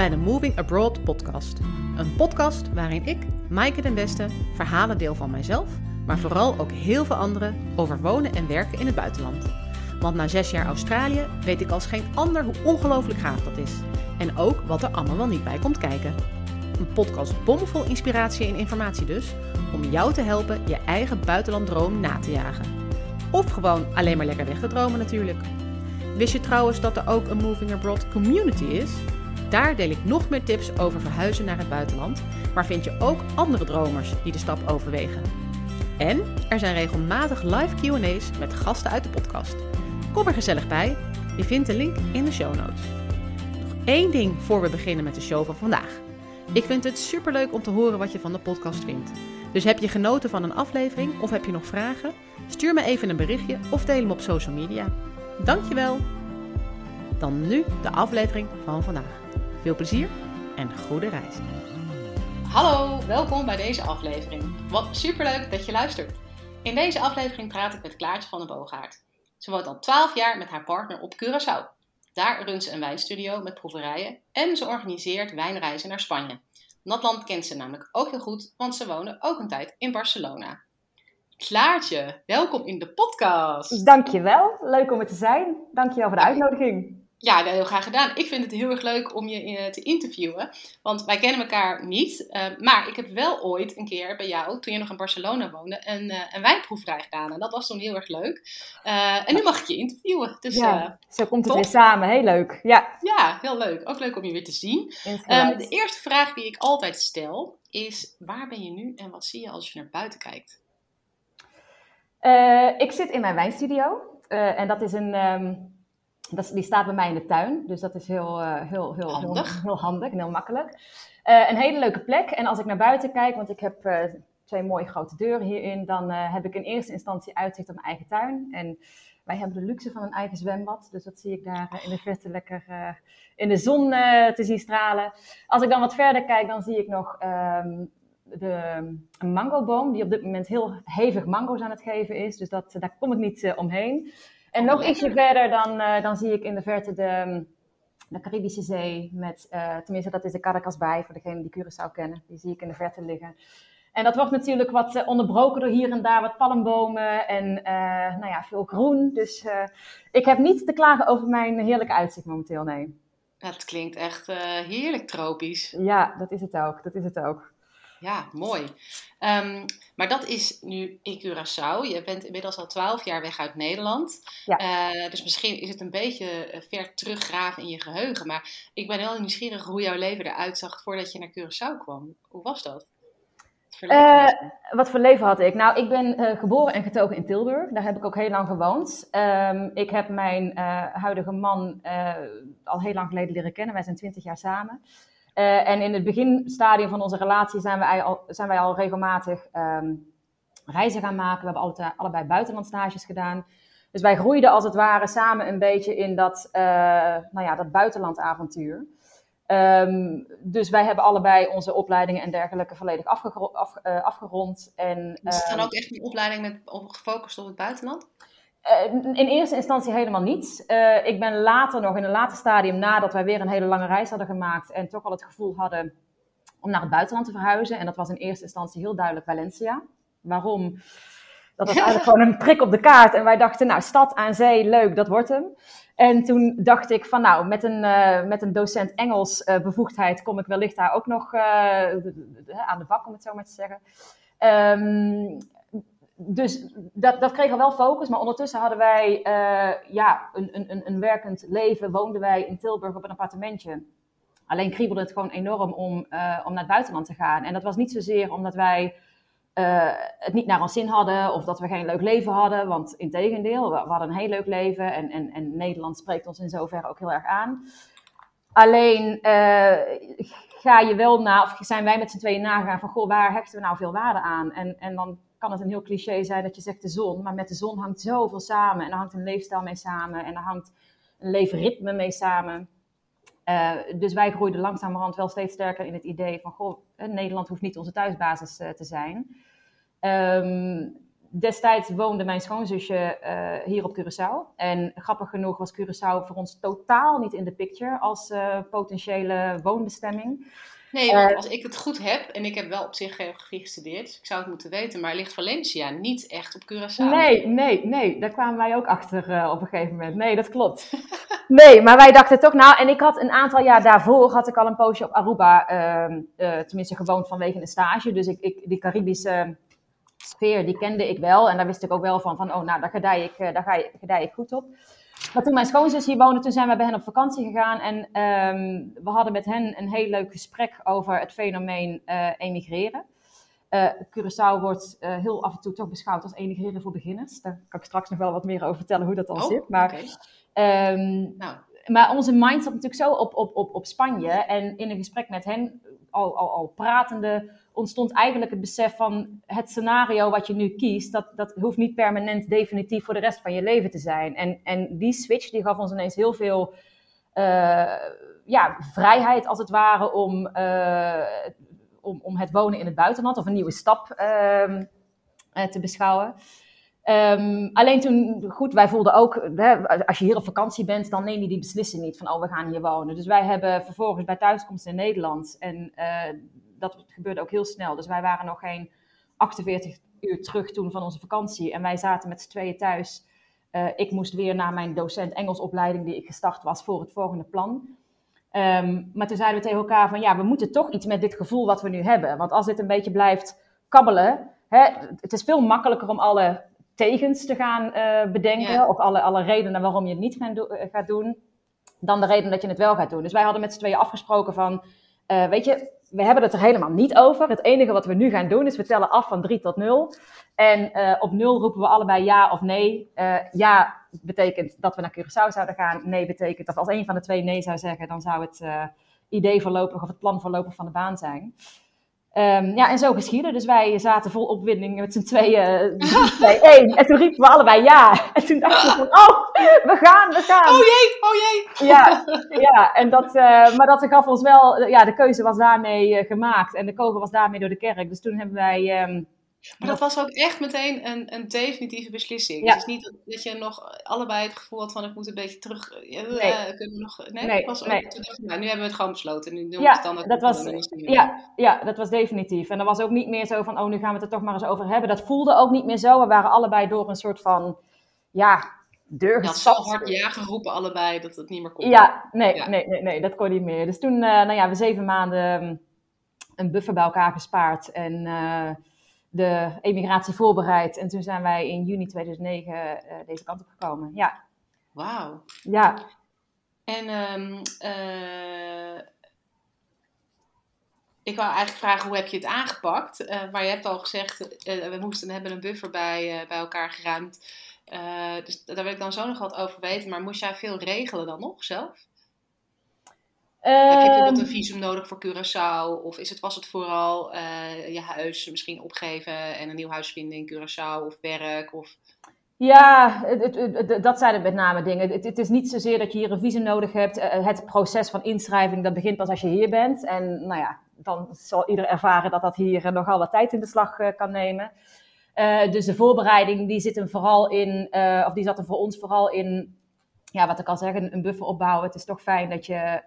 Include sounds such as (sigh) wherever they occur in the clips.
bij de Moving Abroad podcast. Een podcast waarin ik, Maaike den Beste, verhalen deel van mijzelf, maar vooral ook heel veel anderen over wonen en werken in het buitenland. Want na zes jaar Australië weet ik als geen ander hoe ongelooflijk gaaf dat is. En ook wat er allemaal wel niet bij komt kijken. Een podcast bomvol inspiratie en informatie dus, om jou te helpen je eigen buitenlanddroom na te jagen. Of gewoon alleen maar lekker weg te dromen natuurlijk. Wist je trouwens dat er ook een Moving Abroad community is? Daar deel ik nog meer tips over verhuizen naar het buitenland, maar vind je ook andere dromers die de stap overwegen. En er zijn regelmatig live QA's met gasten uit de podcast. Kom er gezellig bij. Je vindt de link in de show notes. Nog één ding voor we beginnen met de show van vandaag. Ik vind het superleuk om te horen wat je van de podcast vindt. Dus heb je genoten van een aflevering of heb je nog vragen? Stuur me even een berichtje of deel hem op social media. Dankjewel! Dan nu de aflevering van vandaag. Veel plezier en goede reis. Hallo, welkom bij deze aflevering. Wat superleuk dat je luistert. In deze aflevering praat ik met Klaartje van den Boogaard. Ze woont al 12 jaar met haar partner op Curaçao. Daar runt ze een wijnstudio met proeverijen en ze organiseert wijnreizen naar Spanje. Dat land kent ze namelijk ook heel goed, want ze wonen ook een tijd in Barcelona. Klaartje, welkom in de podcast. Dankjewel, leuk om er te zijn. Dankjewel voor de uitnodiging. Ja, heel graag gedaan. Ik vind het heel erg leuk om je eh, te interviewen. Want wij kennen elkaar niet. Uh, maar ik heb wel ooit een keer bij jou, toen je nog in Barcelona woonde, een, uh, een wijnproeverij gedaan. En dat was toen heel erg leuk. en nu mag ik je interviewen. Dus, ja, zo komt het weer samen. Heel leuk. Ja. ja, heel leuk. Ook leuk om je weer te zien. Um, de eerste vraag die ik altijd stel is, waar ben je nu en wat zie je als je naar buiten kijkt? ik zit in mijn wijnstudio. en dat is een... Um, dat, die staat bij mij in de tuin, dus dat is heel, uh, heel, heel, handig. Heel, heel, handig en heel makkelijk. Uh, een hele leuke plek. En als ik naar buiten kijk, want ik heb uh, twee mooie grote deuren hierin, dan heb ik in eerste instantie uitzicht op mijn eigen tuin. En wij hebben de luxe van een eigen zwembad, dus dat zie ik daar in de verte lekker in de zon te zien stralen. Als ik dan wat verder kijk, dan zie ik nog um, de, een mangoboom, die op dit moment heel hevig mango's aan het geven is. Dus dat, daar kom ik niet omheen. En nog ietsje verder dan, uh, dan zie ik in de verte de, de Caribische Zee. Met, uh, tenminste, dat is de Caracas Bay, voor degenen die Curaçao kennen. Die zie ik in de verte liggen. En dat wordt natuurlijk wat uh, onderbroken door hier en daar wat palmbomen en nou ja, veel groen. Dus ik heb niet te klagen over mijn heerlijke uitzicht momenteel, nee. Dat klinkt echt heerlijk tropisch. Ja, dat is het ook. Dat is het ook. Ja, mooi. Um, maar dat is nu in Curaçao. Je bent inmiddels al twaalf jaar weg uit Nederland. Ja. Uh, dus misschien is het een beetje eh, ver teruggraven in je geheugen. Maar ik ben heel nieuwsgierig hoe jouw leven eruit zag voordat je naar Curaçao kwam. Hoe was dat? Wat voor leven, uh, wat voor leven had ik? Nou, ik ben uh, geboren en getogen in Tilburg. Daar heb ik ook heel lang gewoond. Um, ik heb mijn huidige man al heel lang geleden leren kennen. Wij zijn twintig jaar samen. Uh, en in het beginstadium van onze relatie zijn wij al, zijn wij al regelmatig um, reizen gaan maken. We hebben altijd, allebei buitenlandstages gedaan. Dus wij groeiden als het ware samen een beetje in dat, uh, nou ja, dat buitenlandavontuur. Um, dus wij hebben allebei onze opleidingen en dergelijke volledig afge af, uh, afgerond. En, is het dan ook echt een opleiding met, gefocust op het buitenland? Uh, in eerste instantie helemaal niet. Uh, ik ben later nog, in een later stadium, nadat wij weer een hele lange reis hadden gemaakt en toch al het gevoel hadden om naar het buitenland te verhuizen. En dat was in eerste instantie heel duidelijk Valencia. Waarom? Dat was (laughs) eigenlijk gewoon een prik op de kaart. En wij dachten, nou, stad aan zee, leuk, dat wordt hem. En toen dacht ik van, nou, met een, uh, met een docent Engels bevoegdheid kom ik wellicht daar ook nog aan de bak, om het zo maar te zeggen. Um, dus dat, dat kreeg wel focus, maar ondertussen hadden wij uh, ja, een, een, een werkend leven. Woonden wij in Tilburg op een appartementje. Alleen kriebelde het gewoon enorm om, uh, om naar het buitenland te gaan. En dat was niet zozeer omdat wij uh, het niet naar ons zin hadden of dat we geen leuk leven hadden. Want in tegendeel, we, we hadden een heel leuk leven en, en, en Nederland spreekt ons in zoverre ook heel erg aan. Alleen ga je wel na, of zijn wij met z'n tweeën nagaan van, goh, waar hechten we nou veel waarde aan? En, en dan kan het een heel cliché zijn dat je zegt de zon, maar met de zon hangt zoveel samen. En er hangt een leefstijl mee samen en er hangt een leefritme mee samen. Uh, dus wij groeiden langzamerhand wel steeds sterker in het idee van, goh, Nederland hoeft niet onze thuisbasis uh, te zijn. Um, destijds woonde mijn schoonzusje hier op Curaçao. En grappig genoeg was Curaçao voor ons totaal niet in de picture als potentiële woonbestemming. Nee, want als ik het goed heb, en ik heb wel op zich geografie gestudeerd, dus ik zou het moeten weten, maar ligt Valencia niet echt op Curaçao? Nee, nee, nee, daar kwamen wij ook achter op een gegeven moment. Nee, dat klopt. (laughs) nee, maar wij dachten toch, nou, en ik had een aantal jaar daarvoor, had ik al een poosje op Aruba, ehm, tenminste gewoond vanwege een stage. Dus ik, ik die Caribische sfeer, die kende ik wel. En daar wist ik ook wel van, van oh, nou, daar gedij ik, eh, daar ga je, gedij ik goed op. Maar toen mijn schoonzus hier woonde, toen zijn we bij hen op vakantie gegaan. En um, we hadden met hen een heel leuk gesprek over het fenomeen uh, emigreren. Uh, Curaçao wordt uh, heel af en toe toch beschouwd als emigreren voor beginners. Daar kan ik straks nog wel wat meer over vertellen hoe dat dan oh, zit. Maar, okay. um, nou. maar onze mind zat natuurlijk zo op, op, op, op Spanje. En in een gesprek met hen, al, al, al pratende, ontstond eigenlijk het besef van het scenario wat je nu kiest, dat, dat hoeft niet permanent definitief voor de rest van je leven te zijn. En, en die switch die gaf ons ineens heel veel uh, ja, vrijheid als het ware om, uh, om, om het wonen in het buitenland of een nieuwe stap uh, te beschouwen. Um, alleen toen, goed, wij voelden ook, hè, als je hier op vakantie bent, dan neem je die beslissing niet van, oh, we gaan hier wonen. Dus wij hebben vervolgens bij thuiskomst in Nederland en dat gebeurde ook heel snel. Dus wij waren nog geen 48 uur terug toen van onze vakantie. En wij zaten met z'n tweeën thuis. Uh, ik moest weer naar mijn docent Engelsopleiding die ik gestart was voor het volgende plan. Um, maar toen zeiden we tegen elkaar van ja, we moeten toch iets met dit gevoel wat we nu hebben. Want als dit een beetje blijft kabbelen, hè, het is veel makkelijker om alle tegens te gaan uh, bedenken. Of alle, alle redenen waarom je het niet gaan do eh, gaat doen, dan de reden dat je het wel gaat doen. Dus wij hadden met z'n tweeën afgesproken van, uh, weet je, we hebben het er helemaal niet over. Het enige wat we nu gaan doen is we tellen af van 3 tot 0. En uh, op 0 roepen we allebei ja of nee. Uh, ja betekent dat we naar Curaçao zouden gaan. Nee betekent dat als een van de twee nee zou zeggen, dan zou het idee voorlopig of het plan voorlopig van de baan zijn. Um, ja, en zo geschiedde. Dus wij zaten vol opwinding met z'n tweeën, (laughs) twee, één. En toen riepen we allebei ja. En toen dachten we van, oh, we gaan, we gaan. Oh jee, oh jee. Ja, ja en dat, uh, maar dat gaf ons wel, ja, de keuze was daarmee uh, gemaakt. En de kogel was daarmee door de kerk. Dus toen hebben wij... Um, maar dat was ook echt meteen een, een definitieve beslissing. Ja. Het is niet dat, dat, je nog allebei het gevoel had van ik moet een beetje terug. Ja, nee. Uh, kunnen we nog, nee, nee, was ook, nee. nou, nu hebben we het gewoon besloten. Nu doen ja, we het dat was, ja, ja, dat was definitief. En er was ook niet meer zo van, oh, nu gaan we het er toch maar eens over hebben. Dat voelde ook niet meer zo. We waren allebei door een soort van, ja, deur had zo hard ja geroepen allebei dat het niet meer kon. Ja, nee, ja. nee, nee, nee, dat kon niet meer. Dus toen, uh, nou ja, we zeven maanden um, een buffer bij elkaar gespaard en... Uh, de emigratie voorbereid. En toen zijn wij in juni 2009 uh, eh, deze kant op gekomen. Ja. Wauw. Ja. En um, uh, ik wou eigenlijk vragen, hoe heb je het aangepakt? Uh, maar je hebt al gezegd, we moesten hebben een buffer bij, bij elkaar geruimd. dus daar wil ik dan zo nog wat over weten. Maar moest jij veel regelen dan nog zelf? Heb je bijvoorbeeld een ehm. visum nodig voor Curaçao? Of is het, was het vooral uh, je huis misschien opgeven en een nieuw huis vinden in Curaçao of werk? Of... Ja, het, het, dat zijn het met name dingen. Het, is niet zozeer dat je hier een visum nodig hebt. Eh, het proces van inschrijving dat begint pas als je hier bent. En nou ja, dan zal ieder ervaren dat dat hier nogal wat tijd in beslag kan nemen. Uh, dus de voorbereiding die zit hem vooral in, of die zat er voor ons vooral in ja, wat ik al zeg, een, buffer opbouwen. Het is toch fijn dat je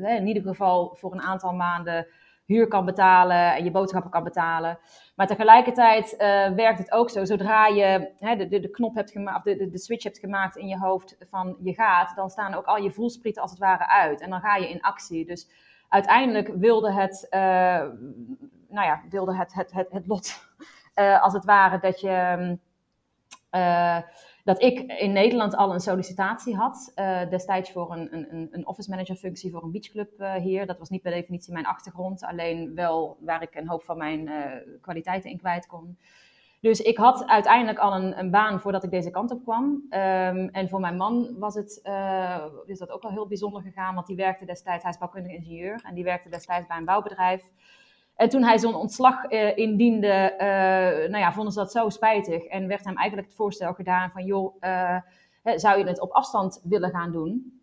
uh, in ieder geval voor een aantal maanden huur kan betalen en je boodschappen kan betalen. Maar tegelijkertijd uh, werkt het ook zo, zodra je hè, de, de, de, knop hebt gemaakt, de, de, switch hebt gemaakt in je hoofd van je gaat, dan staan ook al je voelsprieten als het ware uit. En dan ga je in actie. Dus uiteindelijk wilde het, uh, nou ja, wilde het, het, het, het lot (laughs) als het ware dat je dat ik in Nederland al een sollicitatie had, uh, destijds voor een, een, een office manager functie voor een beachclub uh, hier. Dat was niet per definitie mijn achtergrond, alleen wel waar ik een hoop van mijn uh, kwaliteiten in kwijt kon. Dus ik had uiteindelijk al een, een baan voordat ik deze kant op kwam. Um, en voor mijn man was het, is dat ook wel heel bijzonder gegaan, want die werkte destijds, hij is bouwkundig ingenieur, en die werkte destijds bij een bouwbedrijf. En toen hij zo'n ontslag uh, indiende, uh, nou ja, vonden ze dat zo spijtig. En werd hem eigenlijk het voorstel gedaan van, joh, uh, zou je het op afstand willen gaan doen?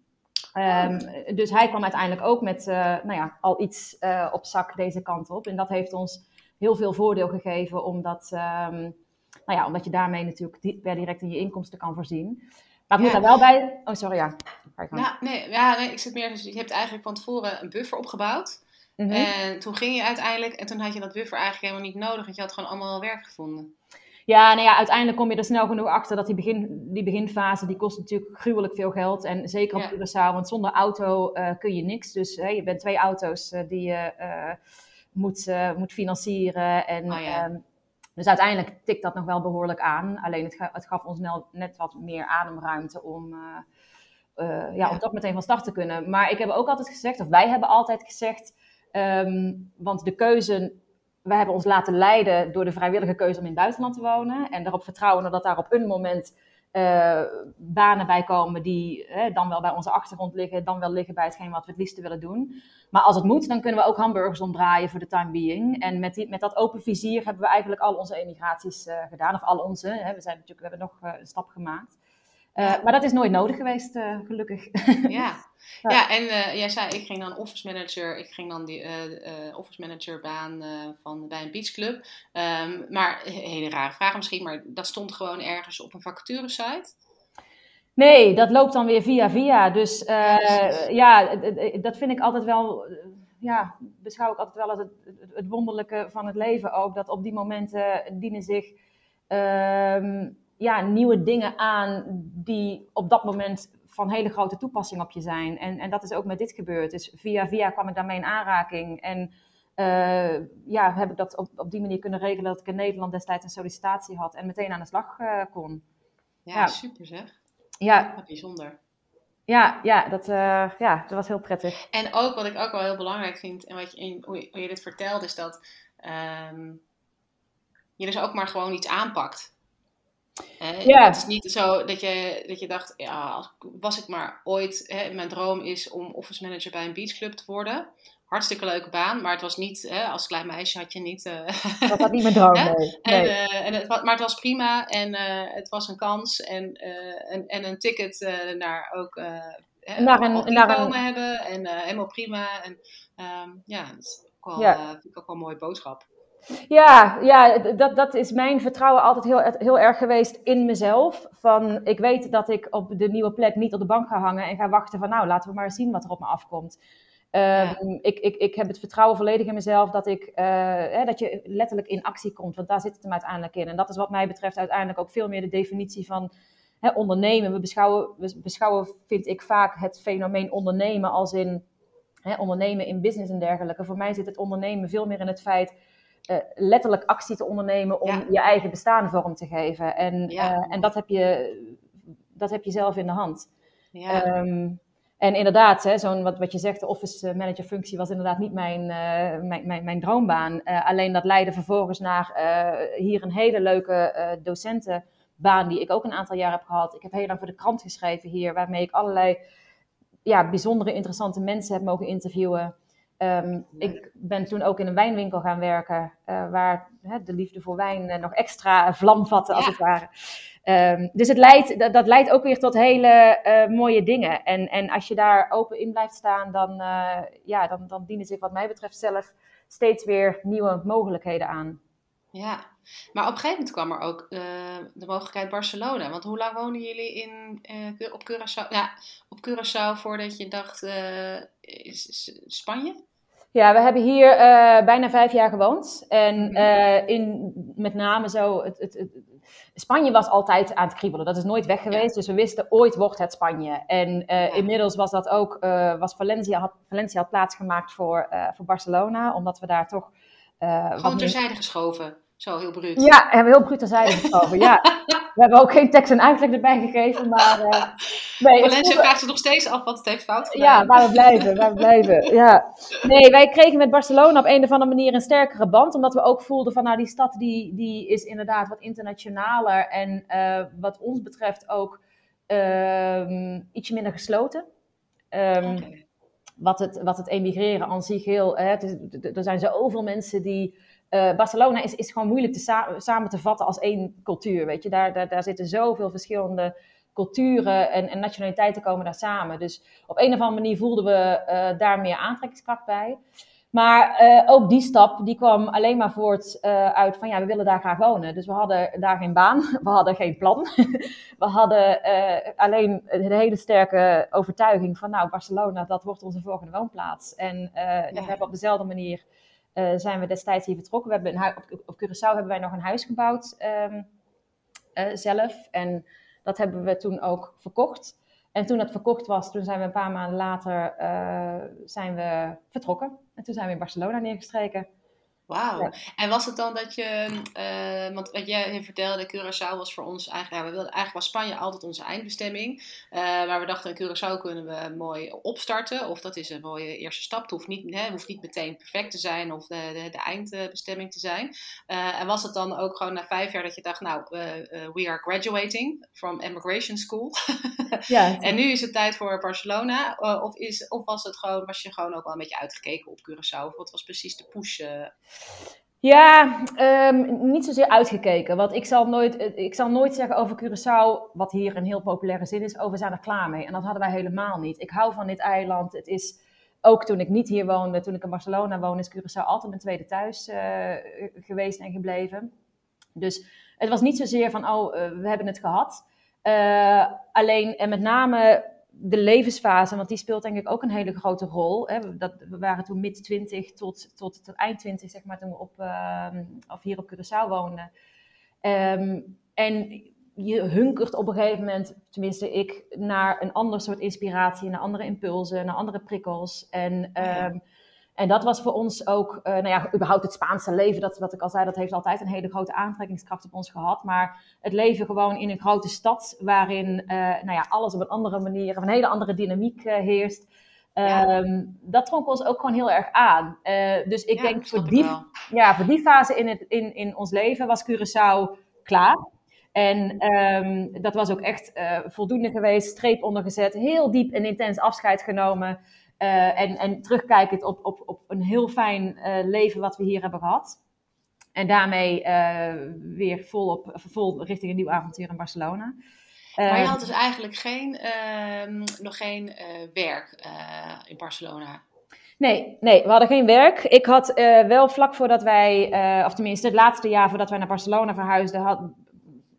Um, dus hij kwam uiteindelijk ook met, nou ja, al iets op zak deze kant op. En dat heeft ons heel veel voordeel gegeven, omdat... Um, nou ja, omdat je daarmee natuurlijk per direct in je inkomsten kan voorzien. Maar ik moet daar wel bij. Oh, sorry, ja. Nou, nee, ja, nee, ik zit meer. Dus je hebt eigenlijk van tevoren een buffer opgebouwd. Mhm. En toen ging je uiteindelijk, en toen had je dat buffer eigenlijk helemaal niet nodig, want je had gewoon allemaal werk gevonden. Ja, nou ja, uiteindelijk kom je er snel genoeg achter dat die, begin, die beginfase, die kost natuurlijk gruwelijk veel geld. En zeker op ja. Curaçao, want zonder auto uh, kun je niks. Dus je bent twee auto's uh, die je uh, moet, moet financieren. En, oh, ja. um, dus uiteindelijk tikt dat nog wel behoorlijk aan. Alleen het, het gaf ons net wat meer ademruimte om, ja, ja, om toch meteen van start te kunnen. Maar ik heb ook altijd gezegd, of wij hebben altijd gezegd, um, want de keuze we hebben ons laten leiden door de vrijwillige keuze om in het buitenland te wonen. En daarop vertrouwen dat daar op een moment uh, banen bij komen die dan wel bij onze achtergrond liggen, dan wel liggen bij hetgeen wat we het liefste willen doen. Maar als het moet, dan kunnen we ook hamburgers omdraaien voor de time being. En met, die, met dat open vizier hebben we eigenlijk al onze emigraties uh, gedaan. Of al onze. Hè. We, zijn natuurlijk, we hebben nog uh, een stap gemaakt. Maar dat is nooit nodig geweest, gelukkig. ja. (laughs) ja, en uh, jij zei, ik ging dan office manager, ik ging dan die office manager baan van, bij een beachclub. Um, maar, hele rare vraag misschien, maar dat stond gewoon ergens op een vacature site? Nee, dat loopt dan weer via via. Dus ja, dat vind ik altijd wel, ja, beschouw ik altijd wel als het, het, het, wonderlijke van het leven ook. Dat op die momenten dienen zich... Ehm, ja, nieuwe dingen aan die op dat moment van hele grote toepassing op je zijn. En, en dat is ook met dit gebeurd. Dus via via kwam ik daarmee in aanraking. En uh, ja, heb ik dat op, op die manier kunnen regelen dat ik in Nederland destijds een sollicitatie had en meteen aan de slag uh, kon. Ja, ja, super zeg. Ja. Wat bijzonder. Ja, ja, dat, uh, ja, dat was heel prettig. En ook wat ik ook wel heel belangrijk vind en wat je, hoe, je, hoe je dit vertelt, is dat um, je dus ook maar gewoon iets aanpakt. Ja. Het is niet zo dat je, dat je dacht, ja, was ik maar ooit, hè, mijn droom is om office manager bij een beachclub te worden. Hartstikke leuke baan, maar het was niet, hè, als klein meisje had je niet... Uh, dat had niet mijn droom, (laughs) nee. En, uh, en het, maar het was prima en uh, het was een kans en, en, en een ticket naar ook naar een, naar een... hebben en helemaal prima. En um, ja, dat is ook wel, ja. vind ik ook wel een mooie boodschap. Ja, ja dat, dat is mijn vertrouwen altijd heel, heel erg geweest in mezelf. Van, ik weet dat ik op de nieuwe plek niet op de bank ga hangen en ga wachten van nou, laten we maar zien wat er op me afkomt. Um, ik, ik, ik heb het vertrouwen volledig in mezelf dat, ik, uh, hè, dat je letterlijk in actie komt. Want daar zit het hem uiteindelijk in. En dat is wat mij betreft uiteindelijk ook veel meer de definitie van hè, ondernemen. We beschouwen, we beschouwen, vind ik vaak, het fenomeen ondernemen als in hè, ondernemen in business en dergelijke. Voor mij zit het ondernemen veel meer in het feit uh, letterlijk actie te ondernemen om je eigen bestaan vorm te geven. En, ja. uh, en dat, heb je, dat heb je zelf in de hand. Ja. Um, en inderdaad, hè, zo'n wat, wat je zegt, de office manager functie was inderdaad niet mijn, uh, mijn, mijn, mijn, droombaan. alleen dat leidde vervolgens naar hier een hele leuke docentenbaan die ik ook een aantal jaar heb gehad. Ik heb heel lang voor de krant geschreven hier, waarmee ik allerlei ja, bijzondere interessante mensen heb mogen interviewen. Um, ik ben toen ook in een wijnwinkel gaan werken, uh, waar hè, de liefde voor wijn uh, nog extra vlam vatte, als ja. het ware. Um, dus het leidt, dat, dat, leidt ook weer tot hele uh, mooie dingen. En, en als je daar open in blijft staan, dan, ja, dan, dan dienen zich wat mij betreft zelf steeds weer nieuwe mogelijkheden aan. Ja, maar op een gegeven moment kwam er ook de mogelijkheid Barcelona. Want hoe lang woonden jullie in, op Curaçao? Ja, op Curaçao voordat je dacht, is, is Spanje? Ja, we hebben hier uh, bijna vijf jaar gewoond. En uh, in, met name zo, het, het, het, Spanje was altijd aan het kriebelen. Dat is nooit weg geweest. Ja. Dus we wisten, ooit wordt het Spanje. En uh, ja. inmiddels was dat ook, was Valencia had, Valencia had plaatsgemaakt voor, voor Barcelona. Omdat we daar toch... Gewoon terzijde geschoven. Zo, heel bruut. Ja, hebben we heel bruut terzijde geschoven, ja. (laughs) We hebben ook geen tekst en uitleg erbij gegeven, maar... Uh, nee, Valencia voelde... vraagt ze nog steeds af wat het heeft fout gedaan. Ja, waar we blijven, waar we blijven, (laughs) ja. Nee, wij kregen met Barcelona op een of andere manier een sterkere band, omdat we ook voelden van, nou, die stad die, die is inderdaad wat internationaler en uh, wat ons betreft ook uh, ietsje minder gesloten. Um, okay. wat, het, wat het emigreren aan zich heel... Hè, het is, er zijn zoveel mensen die uh, Barcelona is, is gewoon moeilijk te sa samen te vatten als één cultuur. Weet je? Daar, daar, daar zitten zoveel verschillende culturen en, en, nationaliteiten komen daar samen. Dus op een of andere manier voelden we uh, daar meer aantrekkingskracht bij. Maar uh, ook die stap, die kwam alleen maar voort uh, uit van ja, we willen daar graag wonen. Dus we hadden daar geen baan, (laughs) we hadden geen plan. (laughs) we hadden alleen een hele sterke overtuiging van nou, Barcelona, dat wordt onze volgende woonplaats. En ja. we hebben op dezelfde manier zijn we destijds hier vertrokken. We hebben een op, op Curaçao hebben wij nog een huis gebouwd um, zelf. En dat hebben we toen ook verkocht. En toen dat verkocht was, toen zijn we een paar maanden later zijn we vertrokken. En toen zijn we in Barcelona neergestreken. Wauw. En was het dan dat je, uh, want wat jij vertelde, Curaçao was voor ons eigenlijk, ja, we wilden, eigenlijk was Spanje altijd onze eindbestemming. Uh, maar we dachten, in Curaçao kunnen we mooi opstarten. Of dat is een mooie eerste stap. Het hoeft niet, hè, hoeft niet meteen perfect te zijn of de, de, de eindbestemming te zijn. Uh, en was het dan ook gewoon na vijf jaar dat je dacht, nou, we are graduating from immigration school. (laughs) ja, en nu is het tijd voor Barcelona. of, is, of was, het gewoon, was je gewoon ook wel een beetje uitgekeken op Curaçao? Wat was precies de push? Ja, um, niet zozeer uitgekeken. Want ik zal, nooit, ik zal nooit zeggen over Curaçao, wat hier een heel populaire zin is, over zijn er klaar mee. En dat hadden wij helemaal niet. Ik hou van dit eiland. Het is, ook toen ik niet hier woonde, toen ik in Barcelona woonde, is Curaçao altijd mijn tweede thuis uh, geweest en gebleven. Dus het was niet zozeer van, oh, uh, we hebben het gehad. Alleen, en met name de levensfase, want die speelt denk ik ook een hele grote rol. Hè. Dat, we waren toen mid 20 tot, tot, tot eind 20, zeg maar, toen we op, uh, of hier op Curaçao woonden. Um, en je hunkert op een gegeven moment, tenminste ik, naar een ander soort inspiratie, naar andere impulsen, naar andere prikkels. En um, en dat was voor ons ook, uh, nou ja, überhaupt het Spaanse leven, dat, wat ik al zei, dat heeft altijd een hele grote aantrekkingskracht op ons gehad. Maar het leven gewoon in een grote stad, waarin uh, nou ja, alles op een andere manier, een hele andere dynamiek uh, heerst. Ja. Um, dat trok ons ook gewoon heel erg aan. dus ik ja, denk voor die, ja, voor die fase in, het, in, in ons leven was Curaçao klaar. En um, dat was ook echt voldoende geweest, streep ondergezet, heel diep en intens afscheid genomen. Uh, en, en terugkijkend op, op, op een heel fijn uh, leven wat we hier hebben gehad. En daarmee uh, weer vol, op, vol richting een nieuw avontuur in Barcelona. maar je had dus eigenlijk geen, ehm, nog geen werk in Barcelona? Nee, nee, we hadden geen werk. Ik had wel vlak voordat wij, of tenminste het laatste jaar voordat wij naar Barcelona verhuisden, had,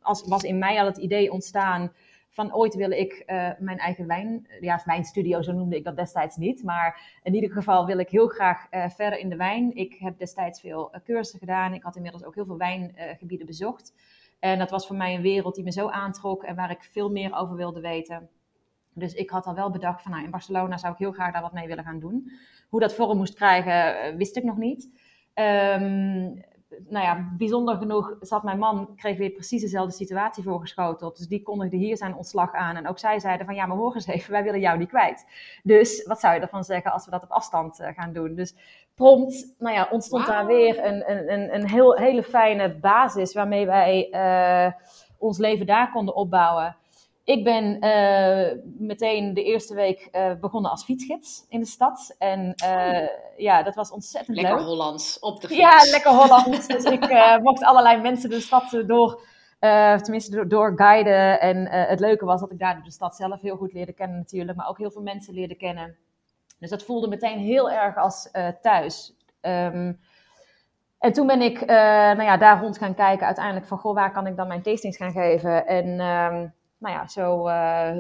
als, was in mij al het idee ontstaan van ooit wil ik uh, mijn eigen wijn, ja, wijnstudio, zo noemde ik dat destijds niet. Maar in ieder geval wil ik heel graag uh, verder in de wijn. Ik heb destijds veel uh, cursussen gedaan. Ik had inmiddels ook heel veel wijngebieden bezocht. En dat was voor mij een wereld die me zo aantrok en waar ik veel meer over wilde weten. Dus ik had al wel bedacht van nou, in Barcelona zou ik heel graag daar wat mee willen gaan doen. Hoe dat vorm moest krijgen, wist ik nog niet. Um, nou ja, bijzonder genoeg zat mijn man, kreeg weer precies dezelfde situatie voorgeschoteld. Dus die kondigde hier zijn ontslag aan. En ook zij zeiden van, ja, maar hoor eens even, wij willen jou niet kwijt. Dus wat zou je ervan zeggen als we dat op afstand uh, gaan doen? Dus prompt, nou ja, ontstond wow. daar weer een, een, een, een heel, hele fijne basis waarmee wij uh, ons leven daar konden opbouwen. Ik ben uh, meteen de eerste week uh, begonnen als fietsgids in de stad. En uh, ja, dat was ontzettend lekker leuk. Lekker Hollands, op de fiets. Ja, lekker Hollands. dus ik (laughs) mocht allerlei mensen de stad door, tenminste door, door guiden. En het leuke was dat ik daar de stad zelf heel goed leerde kennen natuurlijk. Maar ook heel veel mensen leerde kennen. Dus dat voelde meteen heel erg als thuis. Um, en toen ben ik nou ja, daar rond gaan kijken uiteindelijk van, goh, waar kan ik dan mijn tastings gaan geven? En... Um, nou ja, zo uh,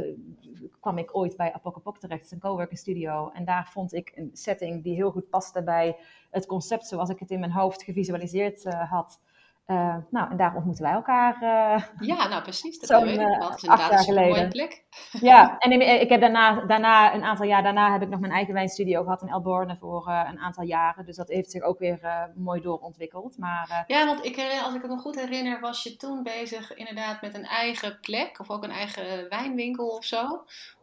kwam ik ooit bij Apokapok terecht, een coworking studio. En daar vond ik een setting die heel goed paste bij het concept zoals ik het in mijn hoofd gevisualiseerd uh, had. Uh, nou, en daar ontmoeten wij elkaar. Uh, ja, nou precies. Dat weet ik. Dat is inderdaad jaar geleden. een mooie plek. Ja, (laughs) en ik heb daarna, daarna, een aantal jaar daarna, heb ik nog mijn eigen wijnstudio gehad in Elborne voor uh, een aantal jaren. Dus dat heeft zich ook weer mooi doorontwikkeld. Maar, ja, want ik, als ik het me goed herinner, was je toen bezig inderdaad met een eigen plek. Of ook een eigen wijnwinkel of zo.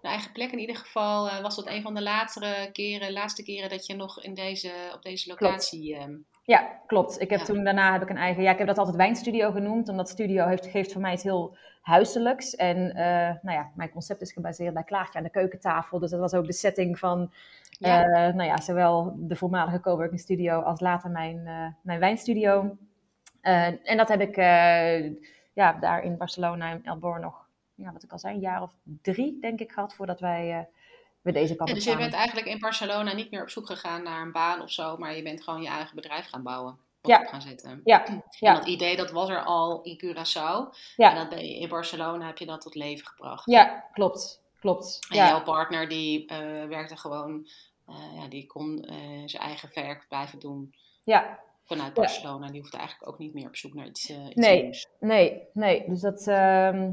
Een eigen plek in ieder geval. was dat een van de latere keren, laatste keren dat je nog in deze, op deze locatie... Um, ja, klopt. Ik heb ja. toen daarna heb ik een eigen. Ja, ik heb dat altijd wijnstudio genoemd, omdat studio heeft, geeft voor mij iets heel huiselijks. En uh, nou ja, mijn concept is gebaseerd bij Klaartje aan de keukentafel. Dus dat was ook de setting van ja. Uh, nou ja, zowel de voormalige coworking studio als later mijn, uh, mijn wijnstudio. en dat heb ik ja, daar in Barcelona en Elborn nog, ja, wat ik al zei, een jaar of drie denk ik gehad voordat wij met deze dus je bent eigenlijk in Barcelona niet meer op zoek gegaan naar een baan of zo, maar je bent gewoon je eigen bedrijf gaan bouwen. Ja. Gaan zetten. Ja. ja. En dat idee dat was er al in Curaçao. Ja. En dat ben je, in Barcelona heb je dat tot leven gebracht. Ja, klopt. klopt. En jouw partner die uh, werkte gewoon, uh, ja, die kon uh, zijn eigen werk blijven doen. Ja, vanuit Barcelona. Die hoeft eigenlijk ook niet meer op zoek naar iets, uh, iets nee, nieuws. Nee, nee. Dus dat, uh,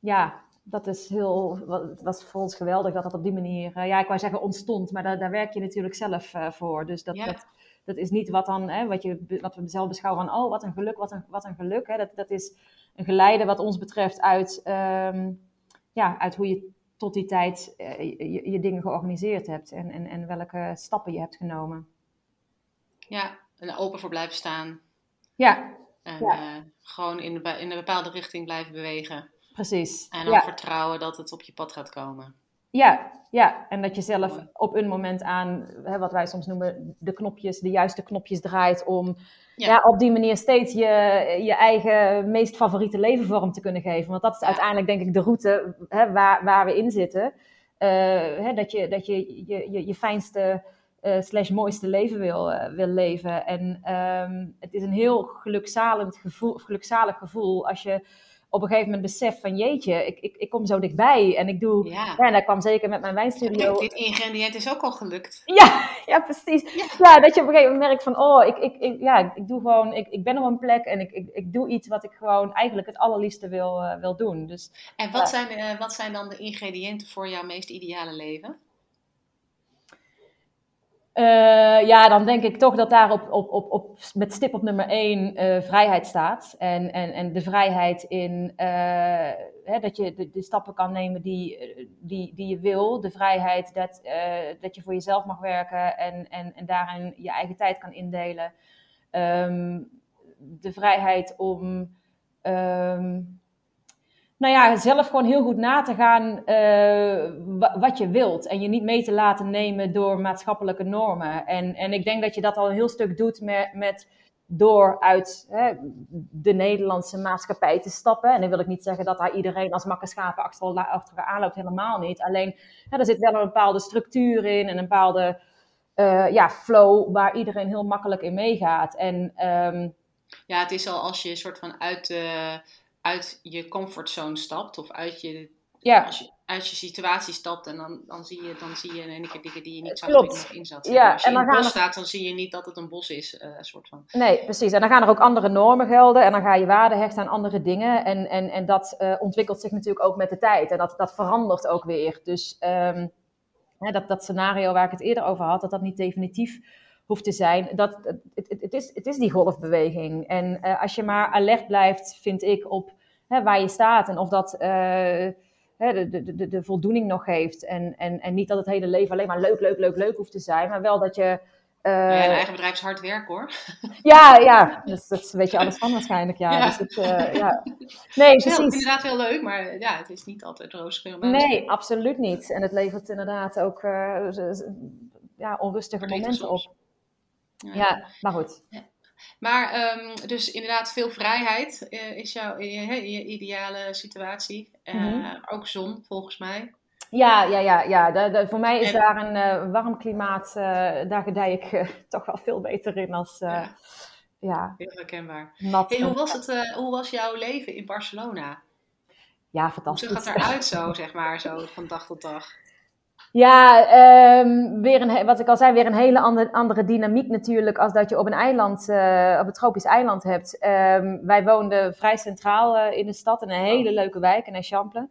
ja, dat is heel, het was voor ons geweldig dat dat op die manier, uh, ja, ik wou zeggen ontstond, maar daar, daar werk je natuurlijk zelf uh, voor. Dus dat, dat, dat is niet wat, dan, hè, wat, je, wat we zelf beschouwen van, oh, wat een geluk, wat een, wat een geluk. Hè. Dat, dat is een geleide wat ons betreft uit, um, ja, uit hoe je tot die tijd je, je, dingen georganiseerd hebt en, en, en welke stappen je hebt genomen. Ja, en open voor blijven staan. Ja. En ja. Gewoon in, de, in een bepaalde richting blijven bewegen. Precies. En dan vertrouwen dat het op je pad gaat komen. Ja, ja. en dat je zelf op een moment aan, hè, wat wij soms noemen, de knopjes, de juiste knopjes draait om ja. op die manier steeds je, je eigen meest favoriete leven vorm te kunnen geven. Want dat is uiteindelijk denk ik de route hè, waar, waar we in zitten. Uh, hè, dat je, dat je, je, je, je fijnste uh, slash mooiste leven wil, uh, wil leven. En um, het is een heel gelukzalig gevoel, gelukzalig gevoel als je op een gegeven moment beseft van jeetje, ik, ik, ik kom zo dichtbij en ik doe, ja. ja en dat kwam zeker met mijn wijnstudio. dit ingrediënt is ook al gelukt. Ja, (laughs) ja precies. Ja. ja. dat je op een gegeven moment merkt van, oh, ik, ik, ik, ja, ik doe gewoon, ik, ik ben op een plek en ik, ik, ik doe iets wat ik gewoon eigenlijk het allerliefste wil, uh, wil doen. Dus, en wat, zijn, wat zijn dan de ingrediënten voor jouw meest ideale leven? Uh, ja, dan denk ik toch dat daar op, op, op, op, met stip op nummer één uh, vrijheid staat. En, en, en de vrijheid in uh, hè, dat je de, stappen kan nemen die, die, die je wil. De vrijheid dat, dat je voor jezelf mag werken en, en, en daarin je eigen tijd kan indelen. Um, de vrijheid om. Um, nou ja, zelf gewoon heel goed na te gaan uh, wat je wilt. En je niet mee te laten nemen door maatschappelijke normen. En, en ik denk dat je dat al een heel stuk doet met, met door uit hè, de Nederlandse maatschappij te stappen. En dan wil ik niet zeggen dat daar iedereen als makkerschapen achter, achter elkaar aanloopt. Helemaal niet. Alleen, ja, er zit wel een bepaalde structuur in en een bepaalde uh, ja, flow waar iedereen heel makkelijk in meegaat. En... Um, ja, het is al als je een soort van uit de uit je comfortzone stapt of uit je, ja. als je uit je situatie stapt en dan, dan, zie, je, dan zie je in keer dingen die je niet zag nog in zat. Ja, als je en dan in het bos staat, dan zie je niet dat het een bos is. Uh, soort van. Nee, precies. En dan gaan er ook andere normen gelden en dan ga je waarde hechten aan andere dingen. En, en, en dat uh, ontwikkelt zich natuurlijk ook met de tijd en dat, dat verandert ook weer. Dus um, hè, dat, dat scenario waar ik het eerder over had, dat dat niet definitief hoeft te zijn. Dat, het, het, het, is, het is die golfbeweging. En uh, als je maar alert blijft, vind ik, op hè, waar je staat en of dat uh, hè, de, de, de, voldoening nog geeft. En, en, en niet dat het hele leven alleen maar leuk, leuk, leuk, leuk hoeft te zijn, maar wel dat je. Uh, ja, een eigen bedrijf is hard werk hoor. (laughs) Ja, ja. Dus, dat weet je alles van waarschijnlijk. Ja. ja. Dus het, uh, ja. Nee, het is inderdaad heel leuk, maar ja, het is niet altijd roze Nee, absoluut niet. En het levert inderdaad ook ja, onrustige momenten op. Ja. ja, maar goed. Ja. Maar um, dus inderdaad, veel vrijheid uh, is jouw je, je, ideale situatie. Uh, mm-hmm. Ook zon, volgens mij. Ja, ja, ja, ja. De, de, voor mij is daar een uh, warm klimaat, daar gedij ik (laughs) toch wel veel beter in als. Ja. ja. Heel herkenbaar. Hey, hoe, was het, hoe was jouw leven in Barcelona? Ja, fantastisch. Hoe zag het eruit zo, zeg maar, zo van dag tot dag? Ja, um, weer een, wat ik al zei, weer een hele andere, andere dynamiek natuurlijk als dat je op een eiland, uh, op een tropisch eiland hebt. Um, wij woonden vrij centraal uh, in de stad, in een hele leuke wijk, in Eixample.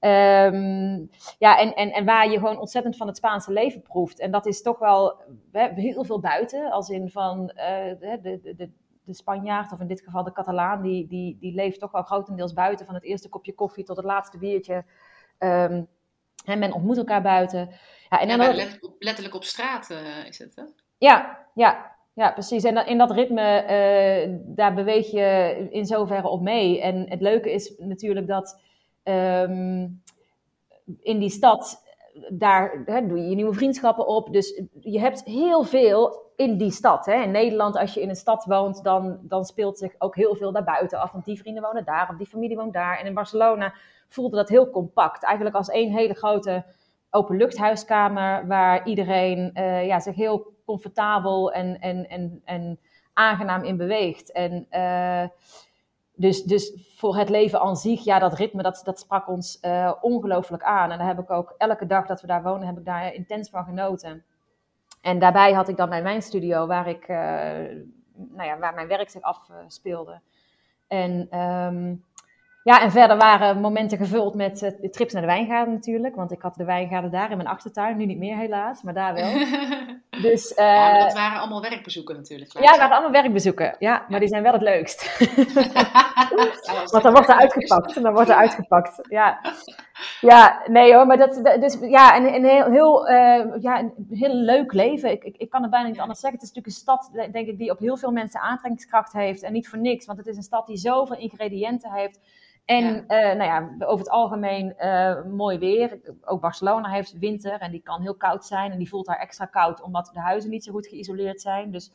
Um, ja, en, en, en waar je gewoon ontzettend van het Spaanse leven proeft. En dat is toch wel hè, heel veel buiten, als in van uh, de, de, de, de Spanjaard, of in dit geval de Catalaan, die, die, die leeft toch wel grotendeels buiten, van het eerste kopje koffie tot het laatste biertje. Um, en men ontmoet elkaar buiten. Ja, en dan letterlijk op straat uh, is het, hè? Ja, ja, ja, precies. En in dat ritme, uh, daar beweeg je in zoverre op mee. En het leuke is natuurlijk dat um, in die stad, daar hè, doe je je nieuwe vriendschappen op. Dus je hebt heel veel in die stad. Hè. In Nederland, als je in een stad woont, dan, dan speelt zich ook heel veel daarbuiten af. Want die vrienden wonen daar, of die familie woont daar. En in Barcelona voelde dat heel compact. Eigenlijk als één hele grote openluchthuiskamer waar iedereen ja, zich heel comfortabel en, en, en, en aangenaam in beweegt. En dus, dus voor het leven aan zich, ja, dat ritme, dat, dat sprak ons uh, ongelooflijk aan. En daar heb ik ook elke dag dat we daar wonen, heb ik daar intens van genoten. En daarbij had ik dan mijn wijnstudio, waar, ik, uh, nou ja, waar mijn werk zich afspeelde. en um, ja, en verder waren momenten gevuld met uh, trips naar de wijngaarden natuurlijk. Want ik had de wijngaarden daar in mijn achtertuin. Nu niet meer helaas, maar daar wel. (laughs) dus, uh, ja, dat waren allemaal werkbezoeken natuurlijk. Ja, dat waren allemaal werkbezoeken. Ja, maar die zijn wel het leukst. (laughs) want dan wordt er uitgepakt. Dan wordt er uitgepakt. Ja, ja nee hoor. Maar dat, dus, ja, een, een heel, heel, uh, ja, een heel leuk leven. Ik, ik, ik kan het bijna niet anders zeggen. Het is natuurlijk een stad, denk ik, die op heel veel mensen aantrekkingskracht heeft. En niet voor niks. Want het is een stad die zoveel ingrediënten heeft en ja. Uh, nou ja, over het algemeen uh, mooi weer. Ook Barcelona heeft winter en die kan heel koud zijn. En die voelt daar extra koud omdat de huizen niet zo goed geïsoleerd zijn. Dus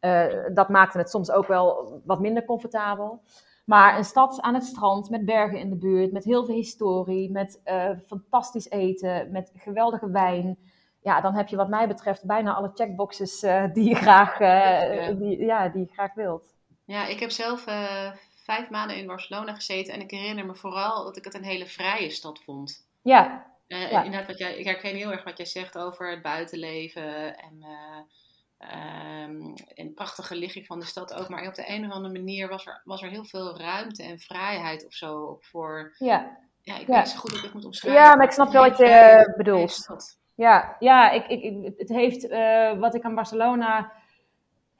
uh, dat maakte het soms ook wel wat minder comfortabel. Maar een stad aan het strand met bergen in de buurt, met heel veel historie, met fantastisch eten, met geweldige wijn. Ja, dan heb je wat mij betreft bijna alle checkboxes die, je graag, ja. Die, ja, die je graag wilt. Ja, ik heb zelf vijf maanden in Barcelona gezeten en ik herinner me vooral dat ik het een hele vrije stad vond. Ja. Uh, ja. Inderdaad, wat jij, ik herken heel erg wat jij zegt over het buitenleven en, uh, um, en prachtige ligging van de stad ook. Maar op de een of andere manier was er, was er heel veel ruimte en vrijheid of zo voor. Ja. Ja, ik weet niet zo goed hoe ik het moet omschrijven. Ja, maar ik snap wel wat je bedoelt. Ja, ja ik, ik, het heeft uh, wat ik aan Barcelona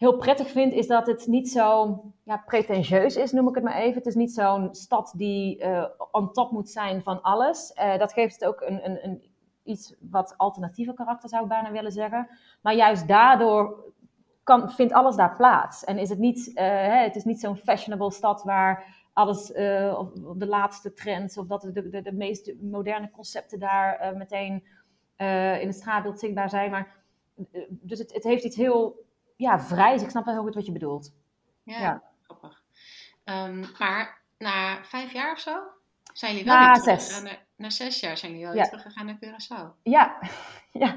heel prettig vind, is dat het niet zo ja, pretentieus is, noem ik het maar even. Het is niet zo'n stad die uh, on top moet zijn van alles. Uh, dat geeft het ook een, een, een, iets wat alternatieve karakter, zou ik bijna willen zeggen. Maar juist daardoor kan, vindt alles daar plaats. En is het niet, uh, hè, het is niet zo'n fashionable stad waar alles op de laatste trends of dat de, de, de meest moderne concepten daar meteen in het straatbeeld zichtbaar zijn. Maar, dus het, het heeft iets heel ja, vrij is. Ik snap wel heel goed wat je bedoelt. Ja, ja. grappig. Um, maar na vijf jaar of zo zijn jullie wel na weer zes. Naar, na zes jaar zijn jullie wel weer teruggegaan naar Curaçao. Ja, (laughs) ja.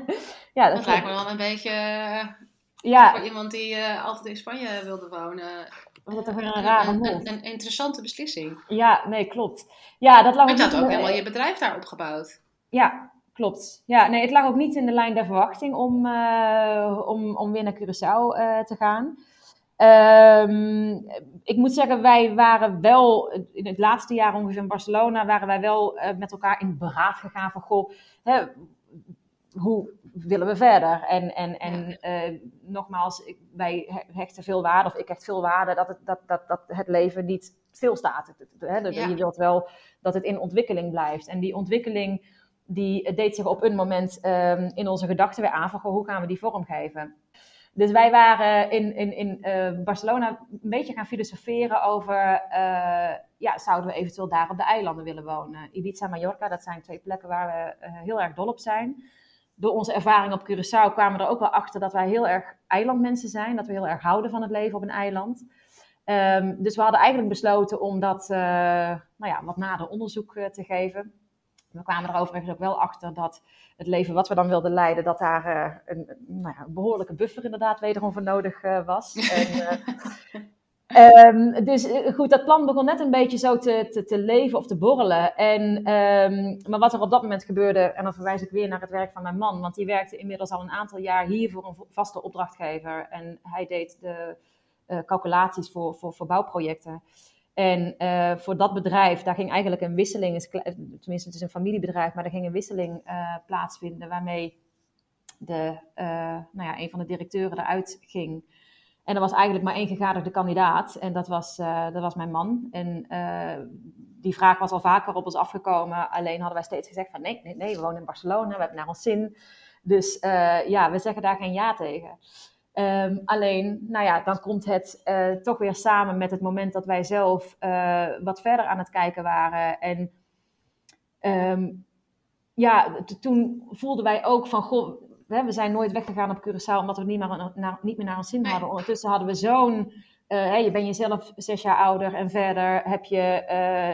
ja dat, dat lijkt me wel een beetje eh, ja. voor iemand die uh, altijd in Spanje wilde wonen. Wat een rare een, een, een, interessante beslissing. Ja, nee, klopt. Ja, dat lag ook, ook helemaal je bedrijf daar opgebouwd. Ja, klopt. Ja, nee, het lag ook niet in de lijn der verwachting om, uh, om, om weer naar Curaçao uh, te gaan. Um, ik moet zeggen, wij waren wel in het laatste jaar ongeveer in Barcelona, waren wij wel uh, met elkaar in beraad gegaan van, goh, hè, hoe willen we verder? En, en, en nogmaals, wij hechten veel waarde, of ik hecht veel waarde, dat het, dat, dat, dat het leven niet stilstaat. Hè? Je wilt wel dat het in ontwikkeling blijft. En die ontwikkeling die deed zich op een moment um, in onze gedachten weer aan van hoe gaan we die vormgeven. Dus wij waren in, in, in uh, Barcelona een beetje gaan filosoferen over, uh, ja, zouden we eventueel daar op de eilanden willen wonen? Ibiza, Mallorca, dat zijn twee plekken waar we uh, heel erg dol op zijn. Door onze ervaring op Curaçao kwamen we er ook wel achter dat wij heel erg eilandmensen zijn, dat we heel erg houden van het leven op een eiland. Um, dus we hadden eigenlijk besloten om dat nou ja, wat nader onderzoek te geven we kwamen er overigens ook wel achter dat het leven wat we dan wilden leiden, dat daar uh, een, nou ja, een, behoorlijke buffer inderdaad wederom voor nodig uh, was. (laughs) en, um, dus goed, dat plan begon net een beetje zo te, te, te leven of te borrelen. En, um, maar wat er op dat moment gebeurde, en dan verwijs ik weer naar het werk van mijn man, want die werkte inmiddels al een aantal jaar hier voor een vaste opdrachtgever. En hij deed de calculaties voor, voor, voor bouwprojecten. En uh, voor dat bedrijf, daar ging eigenlijk een wisseling, tenminste het is een familiebedrijf, maar er ging een wisseling uh, plaatsvinden waarmee de, uh, nou ja, een van de directeuren eruit ging. En er was eigenlijk maar één gegadigde kandidaat en dat was, dat was mijn man. En die vraag was al vaker op ons afgekomen, alleen hadden wij steeds gezegd van nee, nee, nee, we wonen in Barcelona, we hebben naar ons zin. Dus ja, we zeggen daar geen ja tegen. Um, alleen, nou ja, dan komt het uh, toch weer samen met het moment dat wij zelf uh, wat verder aan het kijken waren. En um, ja, toen voelden wij ook van, goh, we zijn nooit weggegaan op Curaçao omdat we niet meer, naar, niet meer naar ons zin nee. hadden. Ondertussen hadden we zo'n, uh, je bent jezelf zes jaar ouder en verder heb je,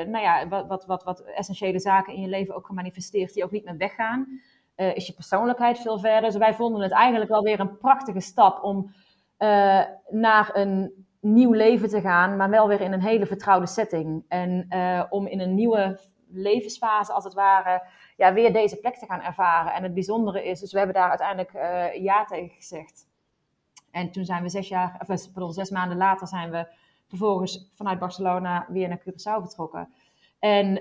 nou ja, wat, wat, wat, wat essentiële zaken in je leven ook gemanifesteerd die ook niet meer weggaan. Is je persoonlijkheid veel verder. Dus wij vonden het eigenlijk wel weer een prachtige stap om naar een nieuw leven te gaan, maar wel weer in een hele vertrouwde setting. En om in een nieuwe levensfase, als het ware, ja, weer deze plek te gaan ervaren. En het bijzondere is, dus we hebben daar uiteindelijk ja tegen gezegd. En toen zijn we zes jaar, of pardon, zes maanden later zijn we vervolgens vanuit Barcelona weer naar Curaçao vertrokken. En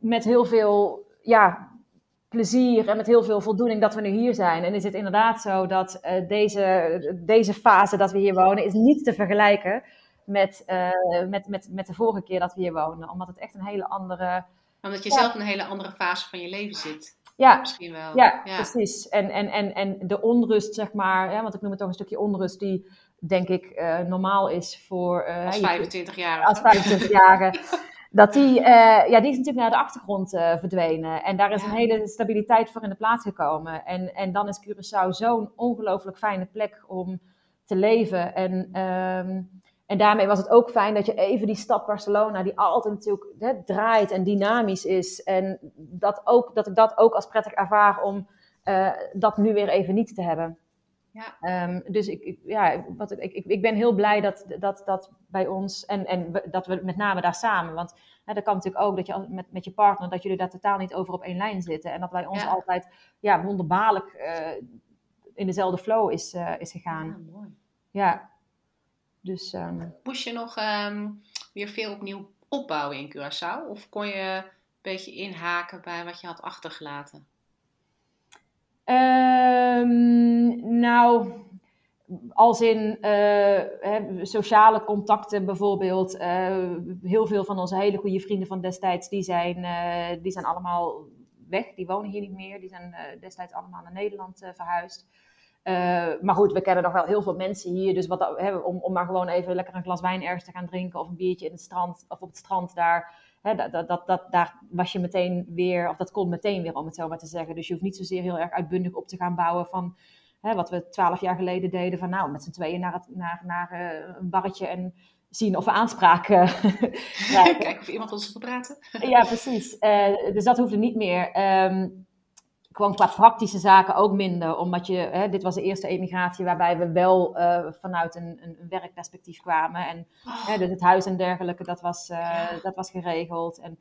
met heel veel ja, plezier en met heel veel voldoening dat we nu hier zijn. En is het inderdaad zo dat uh, deze, deze fase dat we hier wonen, is niet te vergelijken met, uh, met, met, met de vorige keer dat we hier wonen. Omdat het echt een hele andere... Omdat je zelf in een hele andere fase van je leven zit. Ja, Misschien wel. Ja, ja, precies. En, en, en, en de onrust, zeg maar, ja, want ik noem het toch een stukje onrust die denk ik uh, normaal is voor... Als 25-jarige. Als 25-jarige. (laughs) dat die, uh, ja, die is natuurlijk naar de achtergrond verdwenen. En daar is een hele stabiliteit voor in de plaats gekomen. En, en dan is Curaçao zo'n ongelooflijk fijne plek om te leven. En... Um, en daarmee was het ook fijn dat je even die stad Barcelona, die altijd natuurlijk hè, draait en dynamisch is. En dat, ook, dat ik dat ook als prettig ervaar om uh, dat nu weer even niet te hebben. Ja. Um, dus ik, ik, ja, wat, ik, ik, ik ben heel blij dat dat, dat bij ons en, en dat we met name daar samen. Want hè, dat kan natuurlijk ook dat je met, met je partner, dat jullie daar totaal niet over op één lijn zitten. En dat wij ons altijd ja, wonderbaarlijk uh, in dezelfde flow is, uh, is gegaan. Ja, mooi. Ja. Dus, um... Moest je nog um, weer veel opnieuw opbouwen in Curaçao? Of kon je een beetje inhaken bij wat je had achtergelaten? Um, nou, als in uh, sociale contacten bijvoorbeeld. Uh, heel veel van onze hele goede vrienden van destijds, die zijn, uh, die zijn allemaal weg. Die wonen hier niet meer. Die zijn destijds allemaal naar Nederland verhuisd. Maar goed, we kennen nog wel heel veel mensen hier. Dus wat, om, om maar gewoon even lekker een glas wijn ergens te gaan drinken. Of een biertje in het strand, of op het strand daar. Hè, dat, dat, dat, daar was je meteen weer, of dat komt meteen weer om het zo maar te zeggen. Dus je hoeft niet zozeer heel erg uitbundig op te gaan bouwen van hè, wat we twaalf jaar geleden deden. Van nou, met z'n tweeën naar, het, naar, naar uh, een barretje en zien of we aanspraak uh, (laughs) Kijken of iemand ons wil praten. ja, precies. Uh, dus dat hoefde niet meer. Um, gewoon qua praktische zaken ook minder. Omdat je, hè, dit was de eerste emigratie waarbij we wel uh, vanuit een, een, werkperspectief kwamen. En oh. hè, dus het huis en dergelijke, dat was, uh, ja. dat was geregeld. En,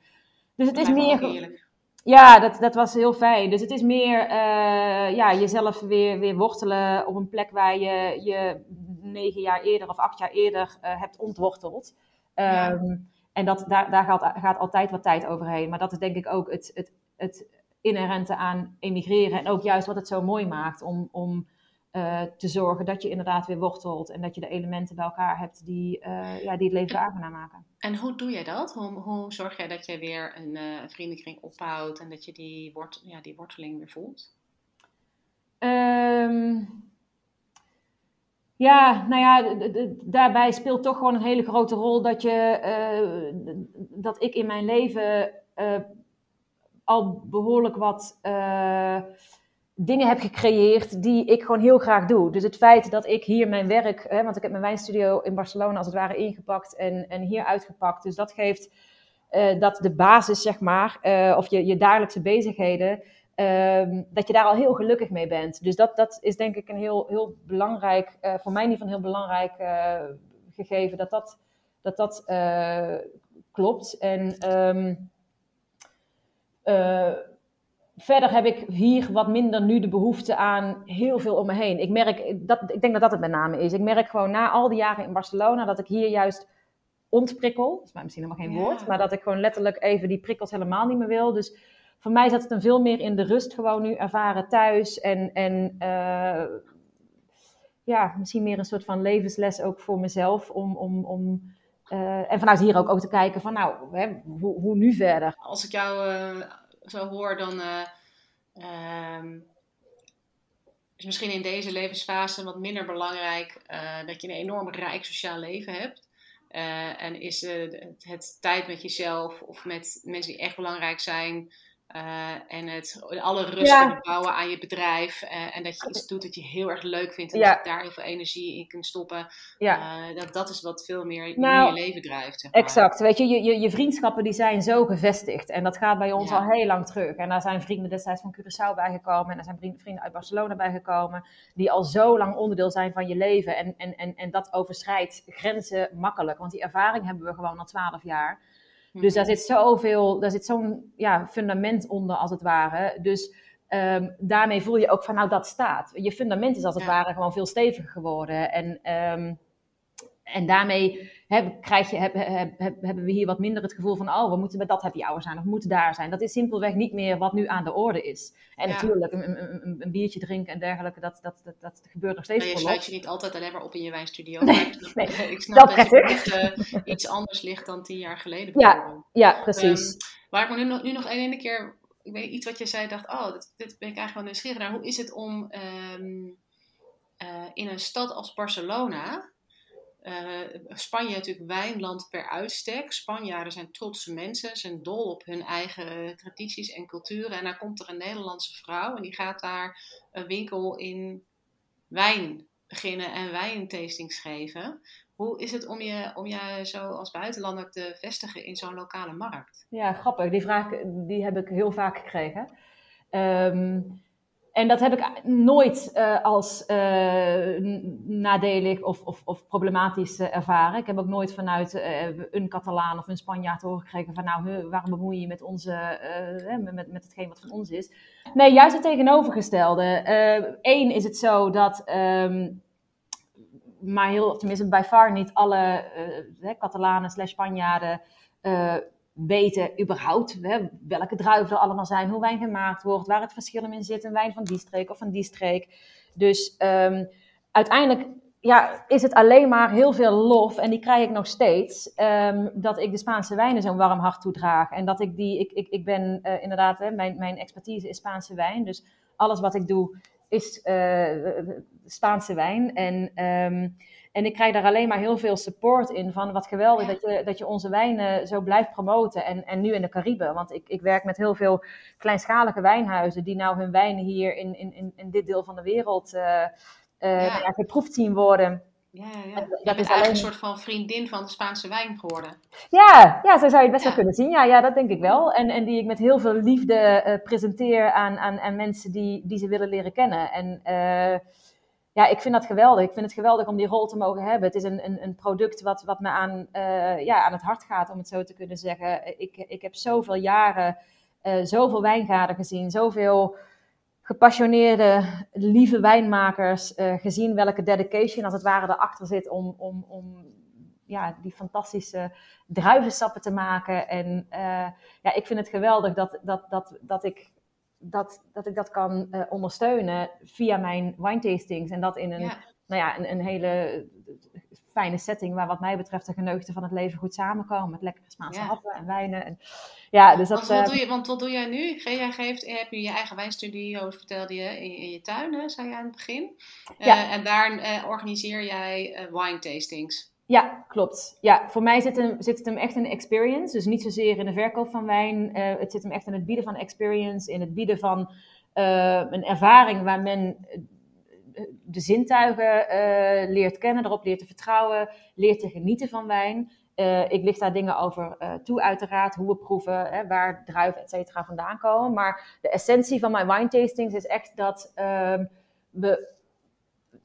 dus het is meer. Ja, dat, dat was heel fijn. Dus het is meer uh, ja, jezelf weer, weer wortelen op een plek waar je je negen jaar eerder of acht jaar eerder hebt ontworteld. Ja. Um, en dat, daar, daar gaat, gaat altijd wat tijd overheen. Maar dat is denk ik ook het, het, het inherente aan emigreren. En ook juist wat het zo mooi maakt om, om uh, te zorgen dat je inderdaad weer wortelt. En dat je de elementen bij elkaar hebt die, uh, ja, die het leven aangenaam maken. En hoe doe je dat? Hoe, hoe zorg jij dat je weer een uh, vriendenkring opbouwt en dat je die, wort, ja, die worteling weer voelt? Um, ja, nou ja, daarbij speelt toch gewoon een hele grote rol dat, je, dat ik in mijn leven al behoorlijk wat uh, dingen heb gecreëerd die ik gewoon heel graag doe. Dus het feit dat ik hier mijn werk, hè, want ik heb mijn wijnstudio in Barcelona als het ware ingepakt en, en hier uitgepakt. Dus dat geeft uh, dat de basis, zeg maar, uh, of je, je dagelijkse bezigheden, ehm, dat je daar al heel gelukkig mee bent. Dus dat, dat is denk ik een heel, heel belangrijk, voor mij in ieder geval een heel belangrijk gegeven, dat dat, dat, dat klopt. En um, uh, verder heb ik hier wat minder nu de behoefte aan heel veel om me heen. Ik, merk, dat, ik denk dat dat het met name is. Ik merk gewoon na al die jaren in Barcelona dat ik hier juist ontprikkel. Dat is misschien helemaal geen woord. Maar dat ik gewoon letterlijk even die prikkels helemaal niet meer wil. Dus voor mij zat het een veel meer in de rust gewoon nu ervaren thuis. En, en uh, ja, misschien meer een soort van levensles ook voor mezelf. Om, om, om uh, en vanuit hier ook, ook te kijken van nou, hè, hoe, hoe, nu verder? Als ik jou uh, zo hoor, dan uh, um, is misschien in deze levensfase wat minder belangrijk dat je een enorm rijk sociaal leven hebt. en is het, tijd met jezelf of met mensen die echt belangrijk zijn, Uh, en het, alle rust kunnen bouwen aan je bedrijf. Uh, en dat je iets doet dat je heel erg leuk vindt. En dat je daar heel veel energie in kunt stoppen. Ja. Uh, dat, dat is wat veel meer nou, in je leven drijft. Zeg maar. Exact. Weet je, je, je, je, vriendschappen die zijn zo gevestigd. En dat gaat bij ons al heel lang terug. En daar zijn vrienden destijds van Curaçao bijgekomen. En daar zijn vrienden, vrienden uit Barcelona bijgekomen. Die al zo lang onderdeel zijn van je leven. En, en, en, en dat overschrijdt grenzen makkelijk. Want die ervaring hebben we gewoon al twaalf jaar. Dus daar mhm. zit zoveel, daar zit zo'n ja, fundament onder als het ware. Dus um, daarmee voel je ook van nou dat staat. Je fundament is als het ware gewoon veel steviger geworden. En um, en daarmee heb, krijg je, heb, heb, hebben we hier wat minder het gevoel van, oh, we moeten met dat happy hour zijn of moeten daar zijn. Dat is simpelweg niet meer wat nu aan de orde is. En natuurlijk, een, een, een, biertje drinken en dergelijke, dat, dat, dat, dat gebeurt nog steeds. Maar je sluit je niet altijd alleen maar op in je wijnstudio. Nee, nee, ik snap dat, dat echt uh, iets anders ligt dan tien jaar geleden. Ja, ja, precies. Um, waar ik me nu nog, nu nog een ene keer, ik weet iets wat je zei, dacht, oh, dit, dit ben ik eigenlijk wel nieuwsgierig naar. Hoe is het om um, uh, in een stad als Barcelona uh, Spanje natuurlijk wijnland per uitstek. Spanjaarden zijn trotse mensen, zijn dol op hun eigen tradities en culturen. En dan komt er een Nederlandse vrouw en die gaat daar een winkel in wijn beginnen en wijntastings geven. Hoe is het om je, om je zo als buitenlander te vestigen in zo'n lokale markt? Ja, grappig. Die vraag die heb ik heel vaak gekregen. Um, en dat heb ik nooit uh, als uh, nadelig of, of, of problematisch uh, ervaren. Ik heb ook nooit vanuit een Catalaan of een Spanjaard horen gekregen van nou, waarom bemoei je je met, onze, met, met hetgeen wat van ons is. Nee, juist het tegenovergestelde. Eén is het zo dat, um, maar heel, tenminste bij far niet alle Catalanen slash Spanjaarden weten überhaupt hè, welke druiven er allemaal zijn, hoe wijn gemaakt wordt, waar het verschil in zit, een wijn van die streek of van die streek. Dus um, uiteindelijk ja, is het alleen maar heel veel lof, en die krijg ik nog steeds, um, dat ik de Spaanse wijnen zo'n warm hart toedraag. En dat ik die, ik, ik, ik ben uh, inderdaad, hè, mijn, mijn expertise is Spaanse wijn, dus alles wat ik doe is uh, Spaanse wijn. En um, en ik krijg daar alleen maar heel veel support in van wat geweldig dat, je, dat je onze wijnen zo blijft promoten. En, en nu in de Cariben, want ik, ik werk met heel veel kleinschalige wijnhuizen die nou hun wijnen hier in, in, in, dit deel van de wereld uh, uh, ja. geproefd zien worden. Ja, ja. Dat, dat is alleen een soort van vriendin van de Spaanse wijn geworden. Ja, ja zo zou je het best wel kunnen zien. Ja, ja, dat denk ik wel. En, en die ik met heel veel liefde uh, presenteer aan, aan, aan mensen die, die ze willen leren kennen. En ja, ik vind dat geweldig. Ik vind het geweldig om die rol te mogen hebben. Het is een, een, een product wat, wat me aan, uh, ja, aan het hart gaat, om het zo te kunnen zeggen. Ik, ik heb zoveel jaren uh, zoveel wijngaarden gezien, zoveel gepassioneerde, lieve wijnmakers uh, gezien welke dedication als het ware erachter zit om, om, om ja, die fantastische druivensappen te maken. En ja, ik vind het geweldig dat, dat, dat, dat ik dat, dat ik dat kan uh, ondersteunen via mijn wine tastings. En dat in een, Nou ja, een, een, hele fijne setting waar wat mij betreft de geneugten van het leven goed samenkomen. Met lekkere Spaanse ja. happen en wijnen. En, ja, dus dat, want, wat doe je, want wat doe jij nu? Jij geeft, heb je je eigen wijnstudio, vertelde je, in, in je tuin, hè, zei je aan het begin. Uh, en daar uh, organiseer jij wine tastings. Ja, klopt. Ja, voor mij zit, hem, zit het hem echt in de experience. Dus niet zozeer in de verkoop van wijn. Uh, het zit hem echt in het bieden van experience. In het bieden van uh, een ervaring waar men eh, de zintuigen leert kennen, erop leert te vertrouwen, leert te genieten van wijn. Ik licht daar dingen over toe, uiteraard, hoe we proeven, hè, waar druiven, et cetera, vandaan komen. Maar de essentie van mijn wine tastings is echt dat uh, we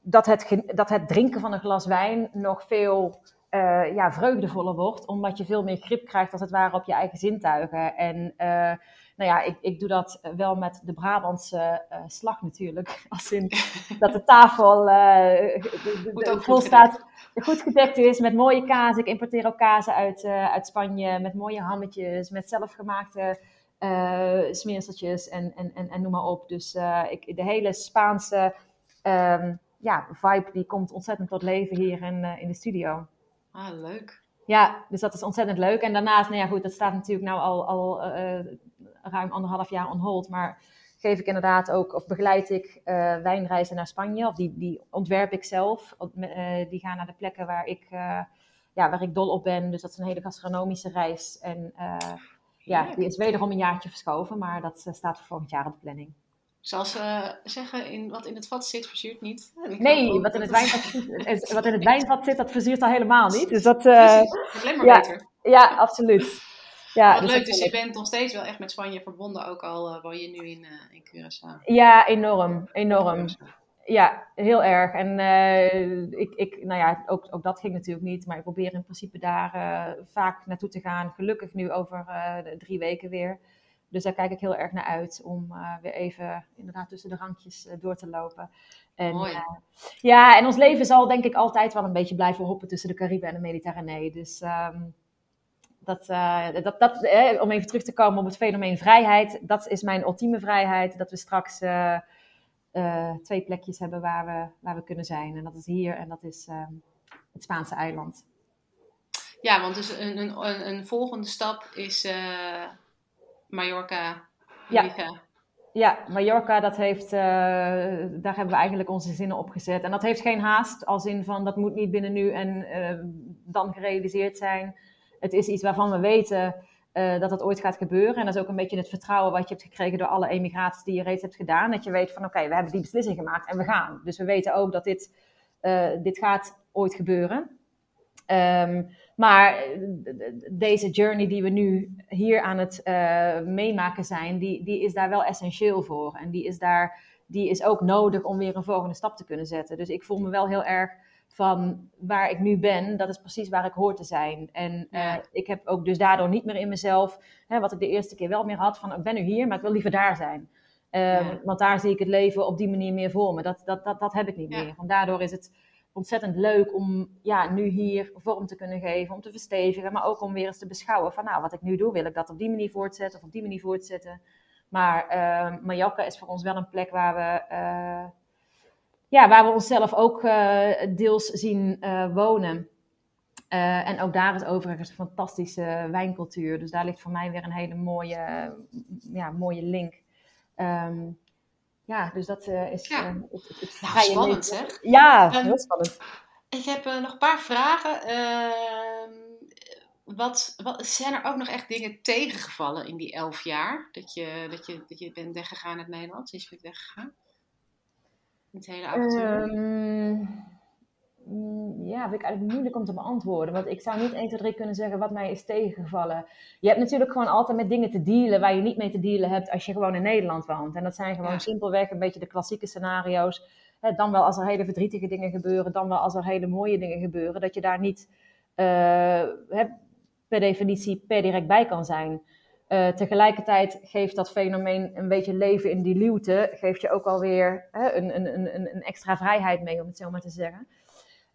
dat het, dat het drinken van een glas wijn nog veel uh, ja, vreugdevoller wordt, omdat je veel meer grip krijgt als het ware op je eigen zintuigen. En uh, nou ja, ik, ik doe dat wel met de Brabantse uh, slag natuurlijk. (laughs) Als in dat de tafel vol staat, goed gedekt is met mooie kaas. Ik importeer ook kazen uit, uit Spanje met mooie hammetjes, met zelfgemaakte smeerseltjes en, en, en, en noem maar op. Dus ik, de hele Spaanse... Um, ja, vibe die komt ontzettend tot leven hier in, uh, in de studio. Ah, leuk. Ja, dus dat is ontzettend leuk. En daarnaast, nou ja, goed, dat staat natuurlijk nou al, al uh, ruim anderhalf jaar on hold. Maar geef ik inderdaad ook, of begeleid ik uh, wijnreizen naar Spanje. Of die, die ontwerp ik zelf. die gaan naar de plekken waar ik, ja, waar ik dol op ben. Dus dat is een hele gastronomische reis. En ja, die is wederom een jaartje verschoven, maar dat staat voor volgend jaar op de planning. Zal ze zeggen, in, wat in het vat zit, verzuurt niet? Nee, wat in, het wijnvat, zit, wat in het wijnvat zit, dat verzuurt al helemaal niet. Dus dat, uh, alleen maar ja, beter. Ja, absoluut. Ja, wat dus leuk, dus je bent nog steeds wel echt met Spanje verbonden, ook al uh, woon je nu in, uh, in Curaçao. Ja, enorm, enorm. Ja, heel erg. En ik, ik, nou ja, ook, ook dat ging natuurlijk niet, maar ik probeer in principe daar vaak naartoe te gaan. Gelukkig nu over drie weken weer. Dus daar kijk ik heel erg naar uit om uh, weer even inderdaad tussen de rankjes uh, door te lopen. En, Mooi. Uh, ja, en ons leven zal denk ik altijd wel een beetje blijven hoppen tussen de Cariben en de Mediterranee. Dus um, dat, dat, dat, eh, om even terug te komen op het fenomeen vrijheid, dat is mijn ultieme vrijheid. Dat we straks twee plekjes hebben waar we, waar we kunnen zijn. En dat is hier en dat is het Spaanse eiland. Ja, want dus een, een, een volgende stap is Mallorca, Ibiza. Ja. ja, Mallorca, dat heeft, uh, daar hebben we eigenlijk onze zinnen op gezet. En dat heeft geen haast, als in van dat moet niet binnen nu en uh, dan gerealiseerd zijn. Het is iets waarvan we weten uh, dat dat ooit gaat gebeuren. En dat is ook een beetje het vertrouwen wat je hebt gekregen door alle emigraties die je reeds hebt gedaan. Dat je weet van oké, okay, we hebben die beslissing gemaakt en we gaan. Dus we weten ook dat dit, dit gaat ooit gebeuren. Um, maar deze journey die we nu hier aan het uh, meemaken zijn, die, die is daar wel essentieel voor. En die is, daar, die is ook nodig om weer een volgende stap te kunnen zetten. Dus ik voel me wel heel erg van waar ik nu ben, dat is precies waar ik hoor te zijn. En uh, ik heb ook dus daardoor niet meer in mezelf, hè, wat ik de eerste keer wel meer had, van ik ben nu hier, maar ik wil liever daar zijn. Ja. Want daar zie ik het leven op die manier meer voor me. Dat, dat, dat, dat heb ik niet ja. meer. Want daardoor is het ontzettend leuk om ja, nu hier vorm te kunnen geven, om te verstevigen, maar ook om weer eens te beschouwen van nou, wat ik nu doe, wil ik dat op die manier voortzetten of op die manier voortzetten. Maar uh, Mallorca is voor ons wel een plek waar we, uh, ja, waar we onszelf ook uh, deels zien wonen. en ook daar is overigens een fantastische wijncultuur. Dus daar ligt voor mij weer een hele mooie, ja, mooie link. Um, ja, dus dat uh, is. Ja. Uh, het, het nou, spannend zeg. Ja, um, heel spannend. Ik heb uh, nog een paar vragen. Ehm, wat, wat, zijn er ook nog echt dingen tegengevallen in die elf jaar? Dat je, dat je, dat je bent weggegaan uit Nederland? Sinds je bent weggegaan? Het hele avontuur? Um, ja, vind ik eigenlijk moeilijk om te beantwoorden. Want ik zou niet 1, 2, 3 kunnen zeggen wat mij is tegengevallen. Je hebt natuurlijk gewoon altijd met dingen te dealen waar je niet mee te dealen hebt als je gewoon in Nederland woont. En dat zijn gewoon ja. simpelweg een beetje de klassieke scenario's. Dan wel als er hele verdrietige dingen gebeuren, dan wel als er hele mooie dingen gebeuren. Dat je daar niet uh, hè, per definitie per direct bij kan zijn. Uh, tegelijkertijd geeft dat fenomeen een beetje leven in die luwte, geeft je ook alweer hè, een, een, een, een extra vrijheid mee, om het zo maar te zeggen.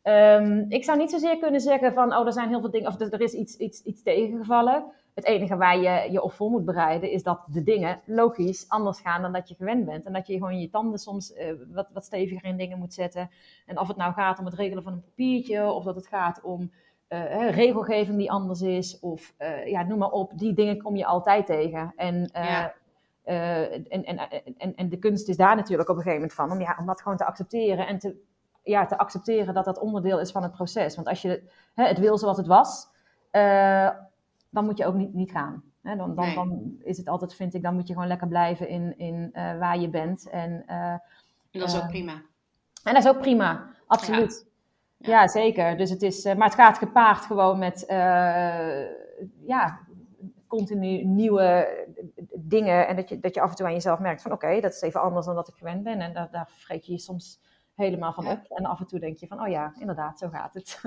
Um, ik zou niet zozeer kunnen zeggen van, oh, er zijn heel veel dingen, of er is iets, iets, iets tegengevallen. Het enige waar je je op voor moet bereiden, is dat de dingen logisch anders gaan dan dat je gewend bent. En dat je gewoon je tanden soms uh, wat, wat steviger in dingen moet zetten. En of het nou gaat om het regelen van een papiertje, of dat het gaat om uh, regelgeving die anders is, of uh, ja, noem maar op, die dingen kom je altijd tegen. En, ja. en, en, en, en de kunst is daar natuurlijk op een gegeven moment van, om, ja, om dat gewoon te accepteren en te ja, te accepteren dat dat onderdeel is van het proces. Want als je hè, het wil zoals het was, uh, dan moet je ook niet, niet gaan. Hè, dan, dan, nee. dan, is het altijd, vind ik, dan moet je gewoon lekker blijven in, in uh, waar je bent. En, en dat is ook prima. En dat is ook prima, absoluut. Ja, ja. ja zeker. Dus het is, maar het gaat gepaard gewoon met ja, continu nieuwe dingen. En dat je, dat je af en toe aan jezelf merkt van oké, okay, dat is even anders dan dat ik gewend ben. En daar, daar je je soms helemaal van op. En af en toe denk je van, oh ja, inderdaad, zo gaat het.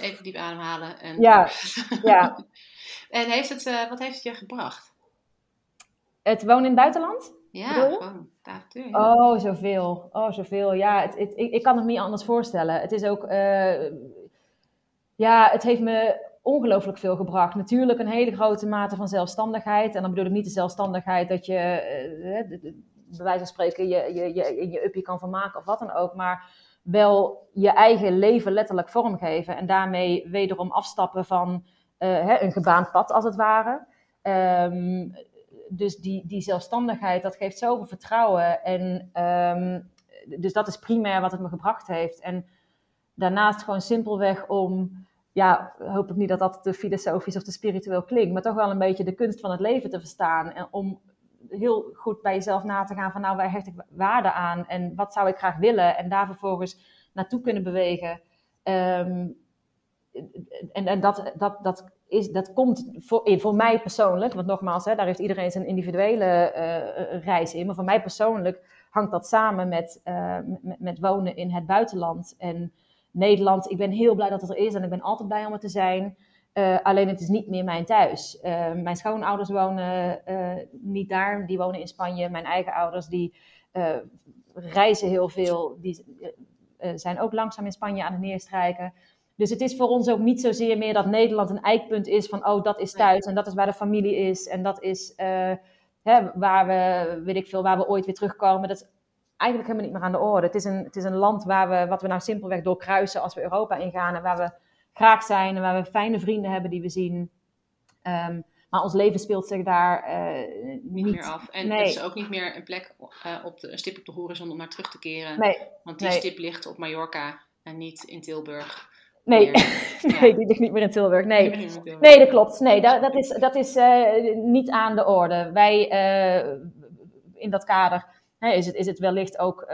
Even diep ademhalen. En, ja, ja. (laughs) en heeft het, uh, wat heeft het je gebracht? Het wonen in het buitenland? Ja, gewoon avontuur. Ja. Oh, zoveel. Oh, zoveel. Ja, het, het, ik, ik, kan het me niet anders voorstellen. Het is ook, uh, ja, het heeft me ongelooflijk veel gebracht. Natuurlijk een hele grote mate van zelfstandigheid. En dan bedoel ik niet de zelfstandigheid dat je... Uh, de, bij wijze van spreken je, je, je, je uppie kan vermaken of wat dan ook. Maar wel je eigen leven letterlijk vormgeven. En daarmee wederom afstappen van hè, een gebaand pad, als het ware. Um, dus die, die zelfstandigheid, dat geeft zoveel vertrouwen. En um, dus dat is primair wat het me gebracht heeft. En daarnaast gewoon simpelweg om ja, hoop ik niet dat dat te filosofisch of te spiritueel klinkt, maar toch wel een beetje de kunst van het leven te verstaan. En om heel goed bij jezelf na te gaan van nou, waar hecht ik waarde aan en wat zou ik graag willen en daar vervolgens naartoe kunnen bewegen. Ehm, en, en dat, dat, dat, is, dat komt voor, voor mij persoonlijk, want nogmaals, hè, daar heeft iedereen zijn individuele uh, reis in, maar voor mij persoonlijk hangt dat samen met, uh, met, met, wonen in het buitenland. En Nederland, ik ben heel blij dat het er is en ik ben altijd blij om er te zijn. Uh, alleen het is niet meer mijn thuis. Uh, mijn schoonouders wonen uh, niet daar, die wonen in Spanje. Mijn eigen ouders die reizen heel veel, die zijn ook langzaam in Spanje aan het neerstrijken. Dus het is voor ons ook niet zozeer meer dat Nederland een eikpunt is van, oh dat is thuis en dat is waar de familie is en dat is hè, waar we, weet ik veel, waar we ooit weer terugkomen. Dat is eigenlijk helemaal niet meer aan de orde. Het is een, het is een land waar we, wat we nou simpelweg doorkruisen als we Europa ingaan en waar we graag zijn en waar we fijne vrienden hebben die we zien. Um, maar ons leven speelt zich daar uh, niet, niet, meer af. En nee. het is ook niet meer een plek, uh, op de, een stip op de horizon om naar terug te keren. Nee. Want die nee. stip ligt op Mallorca en niet in Tilburg. Nee, (laughs) nee die ligt niet meer in Tilburg. Nee, nee dat klopt. Nee, dat, dat is, dat is uh, niet aan de orde. Wij, in dat kader, hè, is, het, is het wellicht ook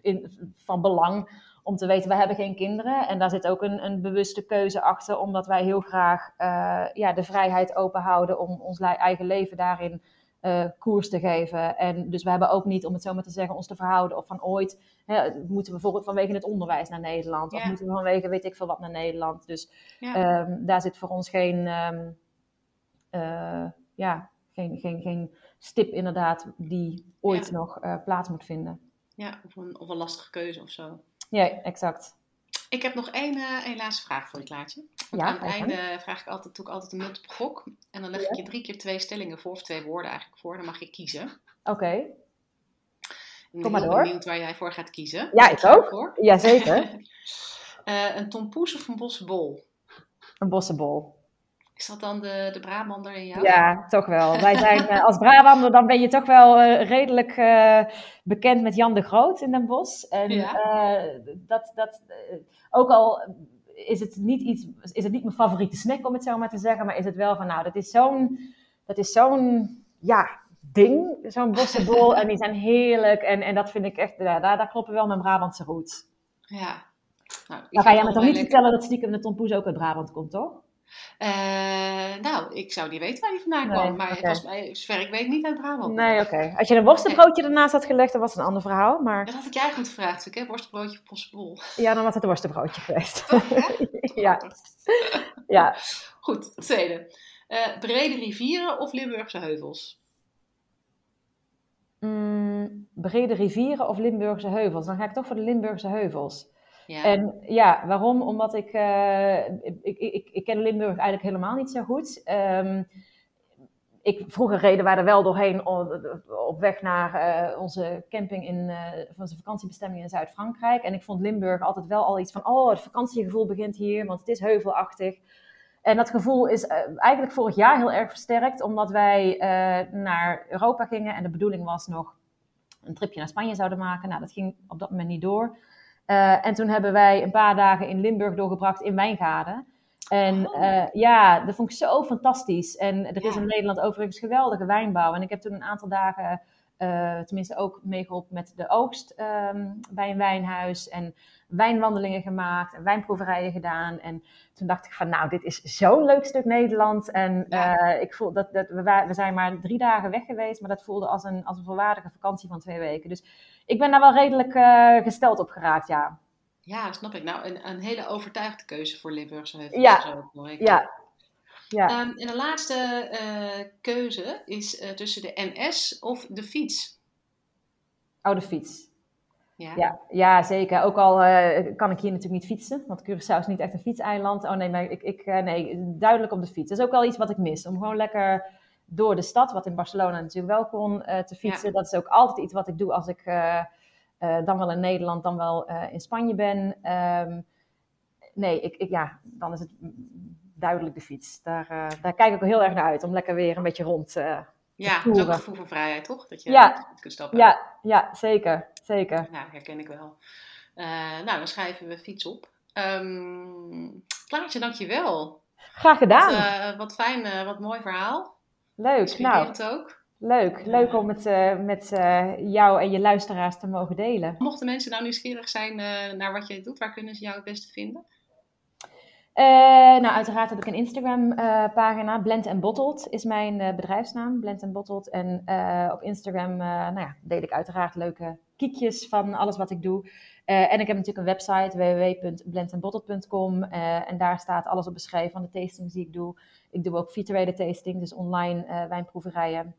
in, van belang om te weten, wij hebben geen kinderen. En daar zit ook een, een bewuste keuze achter, omdat wij heel graag uh, ja, de vrijheid open houden om ons eigen leven daarin uh, koers te geven. En dus we hebben ook niet, om het zo maar te zeggen, ons te verhouden of van ooit hè, moeten we bijvoorbeeld vanwege het onderwijs naar Nederland. Ja. Of moeten we vanwege weet ik veel wat naar Nederland. Dus ja. um, daar zit voor ons geen, um, uh, ja, geen, geen, geen stip inderdaad die ooit ja. nog plaats moet vinden. Ja, of een, of een lastige keuze of zo. Ja, exact. Ik heb nog één, uh, één laatste vraag voor je, Klaartje. Want ja, aan het einde vraag ik altijd, doe ik altijd een multiple gok. En dan leg ik ja. je drie keer twee stellingen voor, of twee woorden eigenlijk voor. Dan mag je kiezen. Oké. Okay. Kom maar door. Ik ben benieuwd waar jij voor gaat kiezen. Ja, ik ook. Voor. Jazeker. uh, (laughs) een tompoes of een bossenbol? Een bossenbol. Is dat dan de, de Brabander in jou? Ja, toch wel. Wij zijn uh, als Brabander, dan ben je toch wel uh, redelijk uh, bekend met Jan de Groot in Den Bosch. En ja. dat, dat, ook al is het, niet iets, is het niet mijn favoriete snack, om het zo maar te zeggen, maar is het wel van, nou, dat is zo'n, dat is zo'n, ja, ding, zo'n bossenbol. (laughs) en die zijn heerlijk. En, en dat vind ik echt, ja, daar, daar kloppen wel mijn Brabantse roots. Ja. Nou, dan ga jij me toch niet lekker... vertellen dat stiekem de tompoes ook uit Brabant komt, toch? Uh, nou, ik zou niet weten waar die vandaan nee, kwam. Maar okay. volgens mij, zover ik weet, niet uit Brabant. Nee, oké. Okay. Als je een worstenbroodje (laughs) ernaast had gelegd, dan was het een ander verhaal. Maar... Dat had ik je eigenlijk gevraagd. Ik heb worstenbroodje of postbol. Ja, dan was het een worstenbroodje geweest. (laughs) ja. ja. Goed, tweede. Uh, brede rivieren of Limburgse heuvels? Mm, brede rivieren of Limburgse heuvels? Dan ga ik toch voor de Limburgse heuvels. Ja. En ja, waarom? Omdat ik, uh, ik, ik, ik, ken Limburg eigenlijk helemaal niet zo goed. Um, ik, vroeger reden wij er wel doorheen op weg naar uh, onze camping in uh, onze vakantiebestemming in Zuid-Frankrijk. En ik vond Limburg altijd wel al iets van, oh, het vakantiegevoel begint hier, want het is heuvelachtig. En dat gevoel is eigenlijk vorig jaar heel erg versterkt, omdat wij naar Europa gingen en de bedoeling was nog een tripje naar Spanje zouden maken. Nou, dat ging op dat moment niet door. Uh, en toen hebben wij een paar dagen in Limburg doorgebracht in Wijngaarden. En oh. uh, ja, dat vond ik zo fantastisch. En er is ja. in Nederland overigens geweldige wijnbouw. En ik heb toen een aantal dagen, uh, tenminste ook meegeholpen met de oogst um, bij een wijnhuis. En wijnwandelingen gemaakt en wijnproeverijen gedaan. En toen dacht ik van, nou, dit is zo'n leuk stuk Nederland. En ja. ik voel dat, dat we, we zijn maar drie dagen weg geweest, maar dat voelde als een, als een volwaardige vakantie van twee weken. Dus ik ben daar wel redelijk uh, gesteld op geraakt, ja. Ja, snap ik. Nou, een, een hele overtuigde keuze voor Limburgse heuvels. Ja, zo, ja. ja. Um, en de laatste uh, keuze is tussen de NS of de fiets. Oh, de fiets. Ja, ja, ja zeker. Ook al kan ik hier natuurlijk niet fietsen, want Curaçao is niet echt een fietseiland. Oh nee, maar ik, ik, nee, duidelijk op de fiets. Dat is ook wel iets wat ik mis, om gewoon lekker door de stad, wat in Barcelona natuurlijk wel kon, uh, te fietsen. Ja. Dat is ook altijd iets wat ik doe als ik dan wel in Nederland, dan wel in Spanje ben. Um, nee, ik, ik, ja, dan is het duidelijk de fiets. Daar, daar kijk ik ook heel erg naar uit, om lekker weer een beetje rond Ja, dat is ook een gevoel van vrijheid, toch? Dat je ja. kunt stappen. Ja, ja zeker, zeker. Nou, herken ik wel. nou, dan schrijven we fiets op. Um, Klaartje, dankjewel. Graag gedaan. Wat, uh, wat fijn, uh, wat mooi verhaal. Leuk. Nou, het ook. Leuk, leuk om het uh, met jou en je luisteraars te mogen delen. Mochten mensen nou nieuwsgierig zijn naar wat je doet, waar kunnen ze jou het beste vinden? Uh, nou, uiteraard heb ik een Instagram-pagina. Uh, Blend and Bottled is mijn uh, bedrijfsnaam. Blend and Bottled. En op Instagram nou ja, deel ik uiteraard leuke kiekjes van alles wat ik doe. en ik heb natuurlijk een website www.blendandbottled.com. en daar staat alles op beschreven van de tastings die ik doe. Ik doe ook virtuele tastings, dus online wijnproeverijen.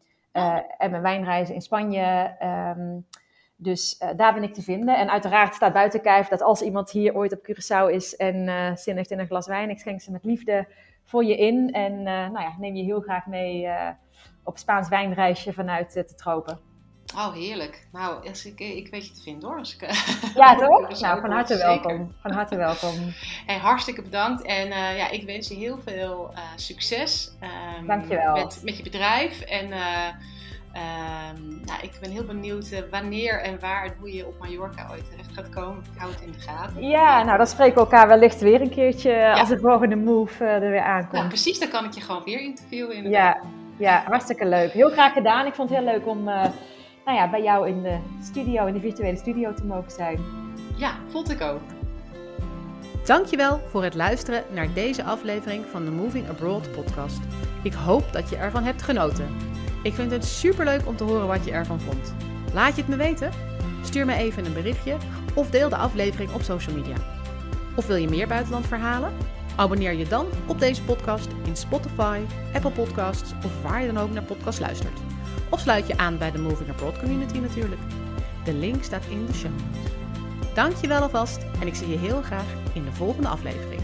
en mijn wijnreizen in Spanje. Um, dus uh, daar ben ik te vinden. En uiteraard staat buiten kijf dat als iemand hier ooit op Curaçao is en uh, zin heeft in een glas wijn, ik schenk ze met liefde voor je in. En uh, nou ja, neem je heel graag mee op Spaans wijnreisje vanuit de tropen. Oh, heerlijk. Nou, als ik, ik weet je te vinden hoor. Als ik, (laughs) ja, (laughs) toch? nou, van harte welkom. Van harte welkom. (laughs) Hey, hartstikke bedankt. En ja, ik wens je heel veel succes. Um, Dankjewel. Met, met je bedrijf. En Um, nou, ik ben heel benieuwd uh, wanneer en waar en hoe je op Mallorca ooit terecht gaat komen. Ik hou het in de gaten. Ja, nou dan spreken we elkaar wellicht weer een keertje ja. als het volgende move uh, er weer aankomt. Nou, precies, dan kan ik je gewoon weer interviewen. In ja, ja, hartstikke leuk. Heel graag gedaan. Ik vond het heel leuk om uh, nou ja, bij jou in de studio, in de virtuele studio te mogen zijn. Ja, vond ik ook. Dankjewel voor het luisteren naar deze aflevering van de Moving Abroad podcast. Ik hoop dat je ervan hebt genoten. Ik vind het superleuk om te horen wat je ervan vond. Laat je het me weten? Stuur me even een berichtje of deel de aflevering op social media. Of wil je meer buitenlandverhalen? Abonneer je dan op deze podcast in Spotify, Apple Podcasts of waar je dan ook naar podcast luistert. Of sluit je aan bij de Moving Abroad community natuurlijk. De link staat in de show notes. Dank je wel alvast en ik zie je heel graag in de volgende aflevering.